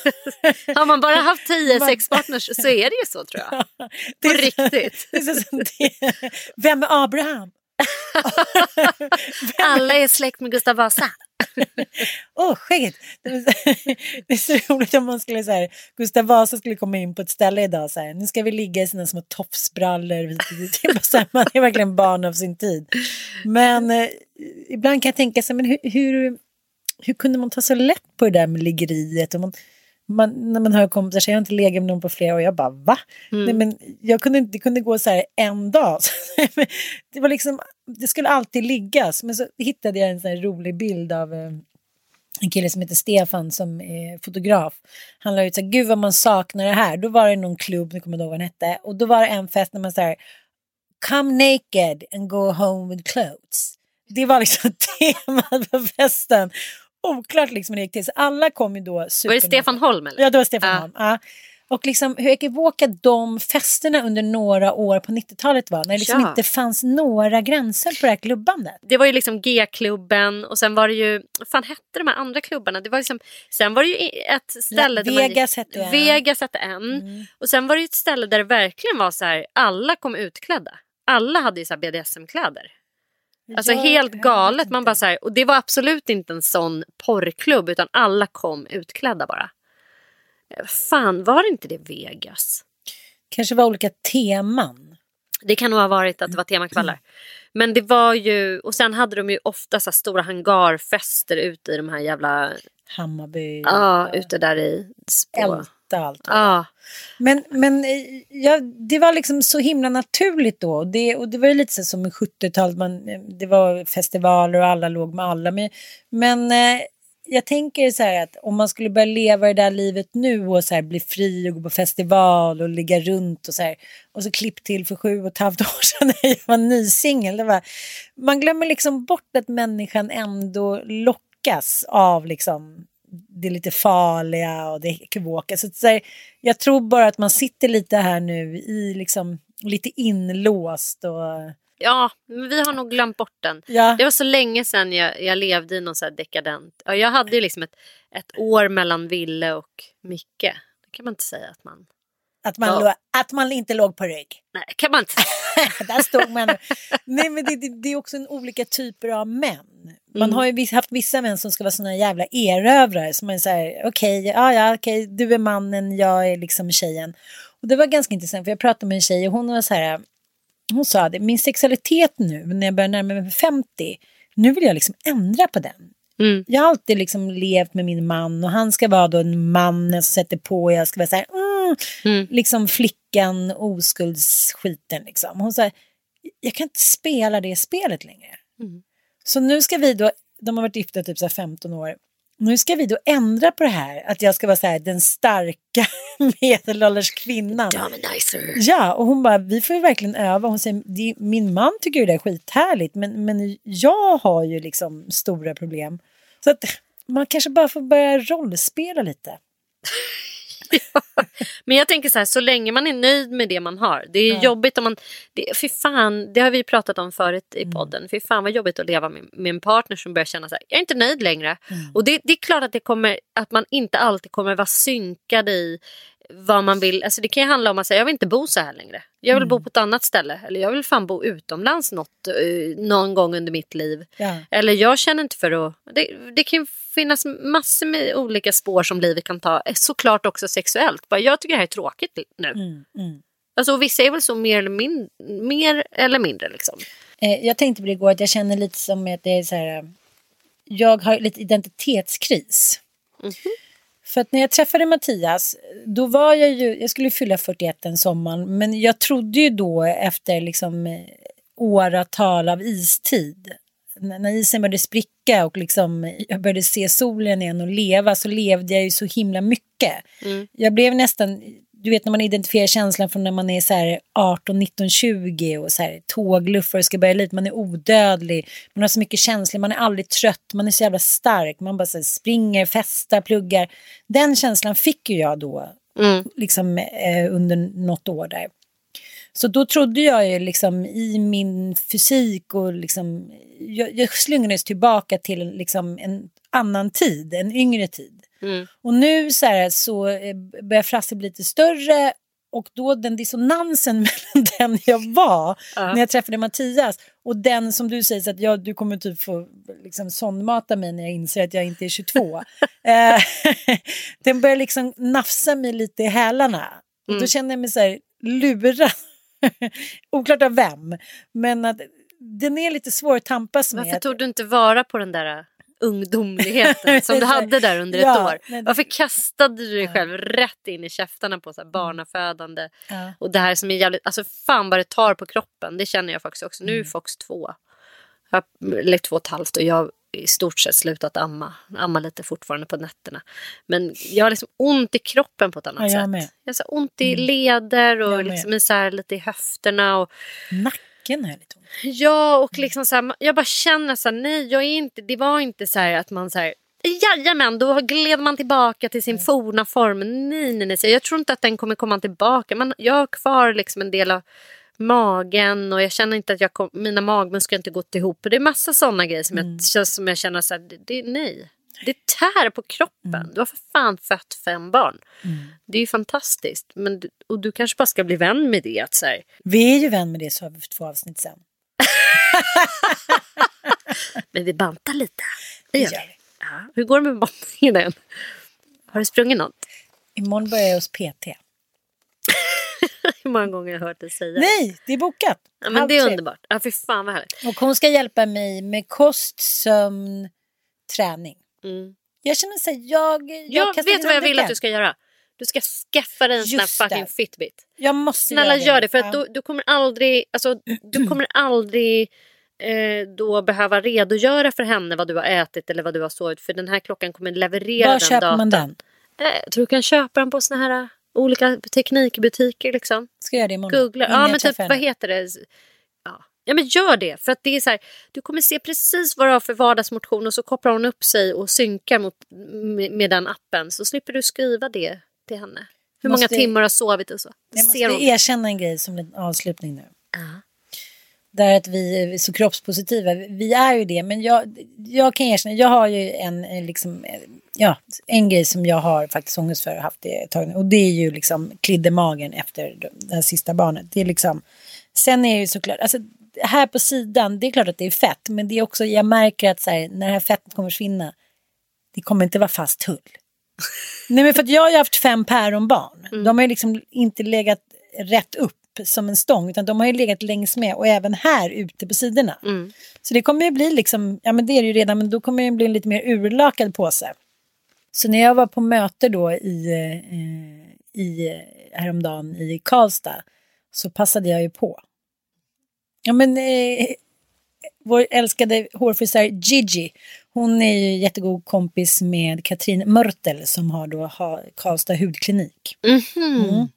*laughs* Har man bara haft tio *laughs* Man- sexpartners så är det ju så tror jag. *laughs* Det På riktigt. Det är så det, vem är Abraham? Alla är släkt med Gustav Vasa. Åh, oh, skägget! Det är så- *laughs* det är så roligt om man skulle så här, Gustav Vasa skulle komma in på ett ställe idag så här, nu ska vi ligga i sina små tofsbrallor. Man är verkligen barn av sin tid. Men eh, ibland kan jag tänka så här, men hur, hur, hur kunde man ta så lätt på det där med liggeriet? Och man, man, när man hör kompisar säga jag har inte legat med någon på flera år, jag bara va? Nej, men jag kunde, inte- det kunde gå så här en dag. *laughs* det var liksom, det skulle alltid liggas. Men så hittade jag en sån här rolig bild av eh, en kille som heter Stefan som är fotograf. Han la ut så här, gud vad man saknar det här. Då var det någon klubb, nu kommer jag ihåg vad den hette. Och då var det en fest när man så här, come naked and go home with clothes. Det var liksom *laughs* temat på festen. Oklart liksom hur det gick till. Så alla kom ju då Var det. Stefan Holm eller? Ja, det var Stefan Ja. Holm. Ja. Och liksom hur ekivoka de festerna under några år på 90-talet var. När det liksom Ja. inte fanns några gränser på det här klubbandet. Det var ju liksom G-klubben och sen var det ju, vad fan hette de här andra klubbarna? Det var liksom, sen var det ju ett ställe Ja, man Vegas hette en. Mm. Vegas hette en. Och sen var det ju ett ställe där det verkligen var så här, alla kom utklädda. Alla hade ju så här BDSM-kläder. Alltså helt galet. Man bara så här, och det var absolut inte en sån porrklubb utan alla kom utklädda bara. Eh, Fan, var det inte det Vegas? Kanske var olika teman. Det kan nog ha varit att det var temakvällar. Men det var ju, och sen hade de ju ofta så stora hangarfester ute i de här jävla, Hammarby. ja ute där i spå. Älta allt. Ja, Men, men eh, ja, det var liksom så himla naturligt då. Och det, och det var ju lite så som i 70-talet, man, eh, det var festivaler och alla låg med alla. Men, men eh, jag tänker så här att om man skulle börja leva det där livet nu och så här bli fri och gå på festival och ligga runt och så här. Och så klipp till för sju och ett halvt *laughs* år sedan när jag var ny singel. det var- Man glömmer liksom bort att människan ändå lockas av liksom det lite farliga och det ekivoka. Så, så här, jag tror bara att man sitter lite här nu i liksom lite inlåst och ja, men vi har nog glömt bort den. ja, Det var så länge sedan jag, jag levde i någon så här dekadent. Ja, jag hade ju liksom ett, ett år mellan Ville och Micke. Det kan man inte säga att man... att, man Ja. att man inte låg på rygg. *laughs* Nej, kan man inte. Där stod man. Nej men det, det, det är också en olika typer av män. Man Mm. har ju haft vissa män som ska vara såna jävla erövrare. Som så här, okej, ja ja okej, du är mannen, jag är liksom tjejen. Och det var ganska intressant för jag pratade med en tjej och hon var så här, hon sa det, min sexualitet nu när jag börjar närma mig 50, nu vill jag liksom ändra på den. Mm. Jag har alltid liksom levt med min man och han ska vara då en mannen som sätter på och jag ska vara så här, mm, liksom flickan, oskuldsskiten liksom. Hon sa, jag kan inte spela det spelet längre. Mm. Så nu ska vi då, de har varit gifta typ så här 15 år, nu ska vi då ändra på det här, att jag ska vara så här den starka *laughs* medelålders kvinnan. Dominizer. Ja, och hon bara, vi får ju verkligen öva. Hon säger, "Det- min man tycker ju det är skithärligt, men, men jag har ju liksom stora problem. Så att man kanske bara får börja rollspela lite. *laughs* *laughs* Men jag tänker så här, så länge man är nöjd med det man har. Det är Ja. jobbigt om man... Det, fy fan, det har vi pratat om förut Mm. i podden. Fy fan vad jobbigt att leva med, med en partner som börjar känna så här, jag är inte nöjd längre. Mm. Och det, det är klart att, det kommer, att man inte alltid kommer vara synkad i vad man vill. Alltså det kan ju handla om att säga, jag vill inte bo så här längre. Jag vill bo Mm. på ett annat ställe. Eller jag vill fan bo utomlands något, eh, någon gång under mitt liv. Ja. Eller jag känner inte för att... Det, det kan finnas massor med olika spår som livet kan ta. Eh, såklart också sexuellt. Bara, jag tycker det här är tråkigt nu. Mm, mm. Alltså, vissa är väl så mer eller, min mer eller mindre. Liksom. Eh, jag tänkte på det igår att jag känner lite som att det är så här. eh, Jag har lite identitetskris. Mhm. För att när jag träffade Mattias, då var jag ju, jag skulle fylla 41 en sommar, men jag trodde ju då efter liksom eh, åratal av istid, när isen började spricka och liksom jag började se solen igen och leva så levde jag ju så himla mycket. Jag blev nästan, du vet när man identifierar känslan från när man är så här 18, 19, 20 och så här tågluffare och ska börja livet, man är odödlig, man har så mycket känslor, man är aldrig trött, man är så jävla stark, man bara här, springer, festar, pluggar. Den känslan fick ju jag då, liksom eh, under något år där. Så då trodde jag ju liksom i min fysik och liksom, jag, jag slungades tillbaka till liksom en annan tid, en yngre tid. Och nu så, här, så eh, börjar Frasse bli lite större och då den dissonansen *laughs* mellan den jag var när jag träffade Mattias och den som du säger så att jag, du kommer typ få liksom sondmata mig när jag inser att jag inte är 22. *laughs* eh, *laughs* den börjar liksom nafsa mig lite i hälarna. Och då känner jag mig så här lurad. *laughs* Oklart av vem, men att den är lite svår att tampas med. Varför tog du inte vara på den där äh, ungdomligheten *laughs* som du hade där under ett Ja, år? Varför kastade du dig själv rätt in i käftarna på så här barnafödande? Ja. Och det här som är jävligt, alltså fan vad det tar på kroppen. Det känner jag faktiskt också. Nu Mm. är Fox två. Jag, eller två och ett halvt och jag i stort sett slutat amma. Amma lite fortfarande på nätterna. Men jag har liksom ont i kroppen på ett annat Ja, jag sätt. med. Mm. Jag har så ont i leder och liksom i så här lite i höfterna. Och, Nacken har jag lite ont. Ja, och liksom så här, jag bara känner så här, nej, jag är inte, det var inte så här att man så här, jajamän, då gled man tillbaka till sin forna form. Nej, nej, nej, jag tror inte att den kommer komma tillbaka. Men jag har kvar liksom en del av magen och jag känner inte att jag kom, mina magmuskler inte gått ihop. Det är massa sådana grejer som, jag, känns som jag känner så här, det, det, nej. Det tär på kroppen. Du har för fan fött fem barn. Det är ju fantastiskt. Men, du- och du kanske bara ska bli vän med det. Att så här, Vi är ju vän med det så har vi två avsnitt sen. *laughs* Men vi bantar lite. Det gör gör vi. Ja. Hur går det med bantningen? Har du sprungit något? Imorgon börjar jag hos PT. *laughs* Hur många gånger har jag hört dig säga det? Nej, det är bokat. Ja, men det är tre. underbart. Ja, fy fan vad härligt. Och hon ska hjälpa mig med kost, sömn, träning. Mm. Jag känner så här, jag... Jag, Jag vet vad jag vill att du ska göra. Du ska skaffa dig en sån här fucking det. fitbit. Jag måste Snälla gör det för att Ja. då, du kommer aldrig, alltså, du *clears throat* kommer aldrig eh, då behöva redogöra för henne vad du har ätit eller vad du har sovit. För den här klockan kommer leverera Var den köper datan. man den? Eh, jag tror du kan köpa den på såna här eh, olika teknikbutiker liksom. Ska jag göra det imorgon? Googla. Ja, men typ, vad heter det? Ja. ja, men gör det. För att det är så här, du kommer se precis vad du har för vardagsmotion och så kopplar hon upp sig och synkar mot, med, med den appen. Så slipper du skriva det till henne. Hur många Måste- timmar har sovit och så. Jag måste hon. erkänna en grej som en avslutning nu. Ja. Där att vi är så kroppspositiva. Vi är ju det, men jag, jag kan erkänna, jag har ju en, eh, liksom, eh, ja, en grej som jag har faktiskt ångest för och haft det ett tag. Och det är ju liksom kliddermagen efter det här sista barnet. Det är liksom, sen är det ju såklart, alltså här på sidan, det är klart att det är fett, men det är också, jag märker att så här, när det här fettet kommer försvinna, det kommer inte vara fast hull. *laughs* Nej men för att jag har ju haft fem päronbarn. De har ju liksom inte legat rätt upp som en stång utan de har ju legat längs med och även här ute på sidorna. Så det kommer ju bli liksom, ja men det är det ju redan men då kommer det bli en lite mer urlakad påse. Så när jag var på möte då i, eh, i häromdagen i Karlstad så passade jag ju på. Ja men eh, vår älskade hårfrisör Gigi, hon är ju jättegod kompis med Katrin Mörtel som har då ha, Karlstad hudklinik. Mm.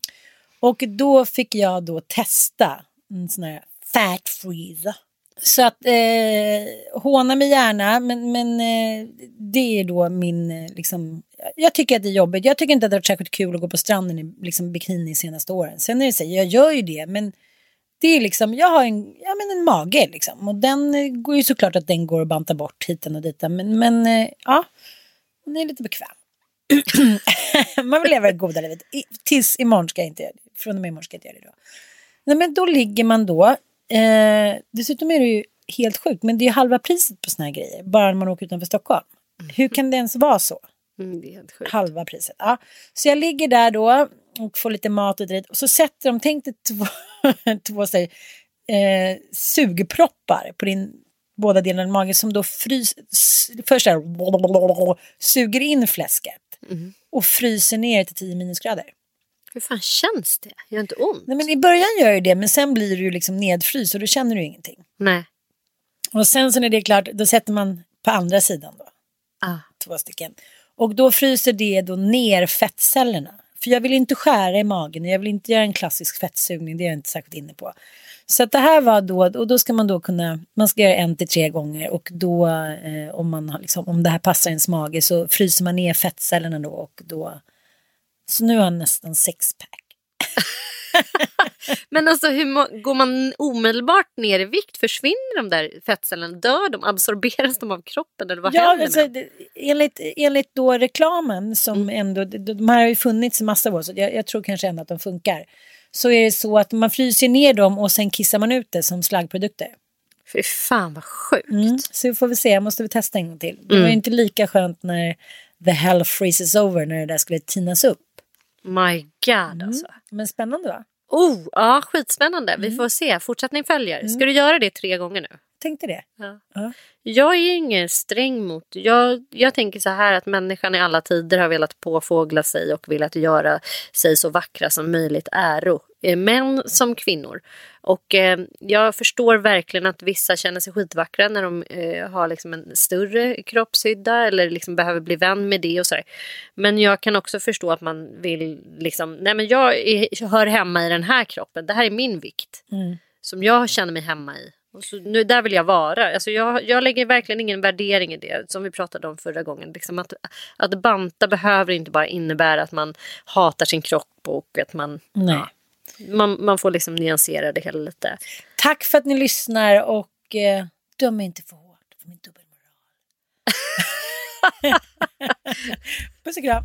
Och då fick jag då testa en sån här fat freeze. Så att eh, håna mig gärna, men, men eh, det är då min, eh, liksom, jag tycker att det är jobbigt. Jag tycker inte att det har varit särskilt kul att gå på stranden i liksom, bikini de senaste åren. Sen är det så, jag gör ju det, men det är liksom, jag har en, ja, men en mage liksom. Och den eh, går ju såklart att den går att banta bort hiten och dit, Men, men eh, ja, den är lite bekväm. *clears throat* Man vill leva det goda livet. I, tills imorgon ska jag inte göra det. Från och med imorgon ska jag inte göra det då. Nej men då ligger man då. Eh, dessutom är det ju helt sjukt. Men det är halva priset på såna här grejer. Bara när man åker utanför Stockholm. Hur kan det ens vara så? Mm. Halva priset. Ja. Så jag ligger där då och får lite mat och dit. Och så sätter de, tänk dig två, *laughs* två så här, eh, sugproppar på din båda delarna av magen som då frys, s- först där, suger in fläsket och fryser ner till 10 minusgrader. Hur fan känns det? Gör inte ont? Nej, men I början gör det det, men sen blir du ju liksom nedfryst och då känner du ingenting. Nej. Och sen så när det är klart, då sätter man på andra sidan då, Ah. två stycken. Och då fryser det då ner fettcellerna. För jag vill inte skära i magen, jag vill inte göra en klassisk fettsugning, det är jag inte särskilt inne på. Så att det här var då, och då ska man då kunna, man ska göra en till tre gånger och då eh, om, man har liksom, om det här passar ens mage så fryser man ner fettcellerna då och då. Så nu har jag nästan sexpack. *laughs* Men alltså hur går man omedelbart ner i vikt? Försvinner de där fettcellerna? Dör de? Absorberas de av kroppen? Eller vad Ja, alltså, det, enligt, enligt då reklamen som ändå, de, här har ju funnits i massa år så jag, jag tror kanske ändå att de funkar. Så är det så att man fryser ner dem och sen kissar man ut det som slaggprodukter. Fy fan vad sjukt. Mm. Så vi får vi se, jag måste väl testa en gång till. Det var ju inte lika skönt när the hell freezes over när det där skulle tinas upp. My god alltså. Men spännande va? Oh, ja, skitspännande. Mm. Vi får se. Fortsättning följer. Ska du göra det tre gånger nu? Tänkte det. Ja. Ja. Jag är ingen sträng mot... Jag, jag tänker så här att människan i alla tider har velat påfågla sig och velat göra sig så vackra som möjligt äro. Eh, Män som kvinnor. Och eh, jag förstår verkligen att vissa känner sig skitvackra när de eh, har liksom en större kroppshydda eller liksom behöver bli vän med det och sådär. Men jag kan också förstå att man vill liksom, nej men jag är, hör hemma i den här kroppen, det här är min vikt. Som jag känner mig hemma i. Och så, nu, där vill jag vara. Alltså jag, jag lägger verkligen ingen värdering i det. Som vi pratade om förra gången. Liksom att, att banta behöver inte bara innebära att man hatar sin kropp och att man... Nej. Ja, man, man får liksom nyansera det hela lite. Tack för att ni lyssnar och eh, döm inte för hårt för min dubbelmoral. *laughs* *laughs* Puss och kram.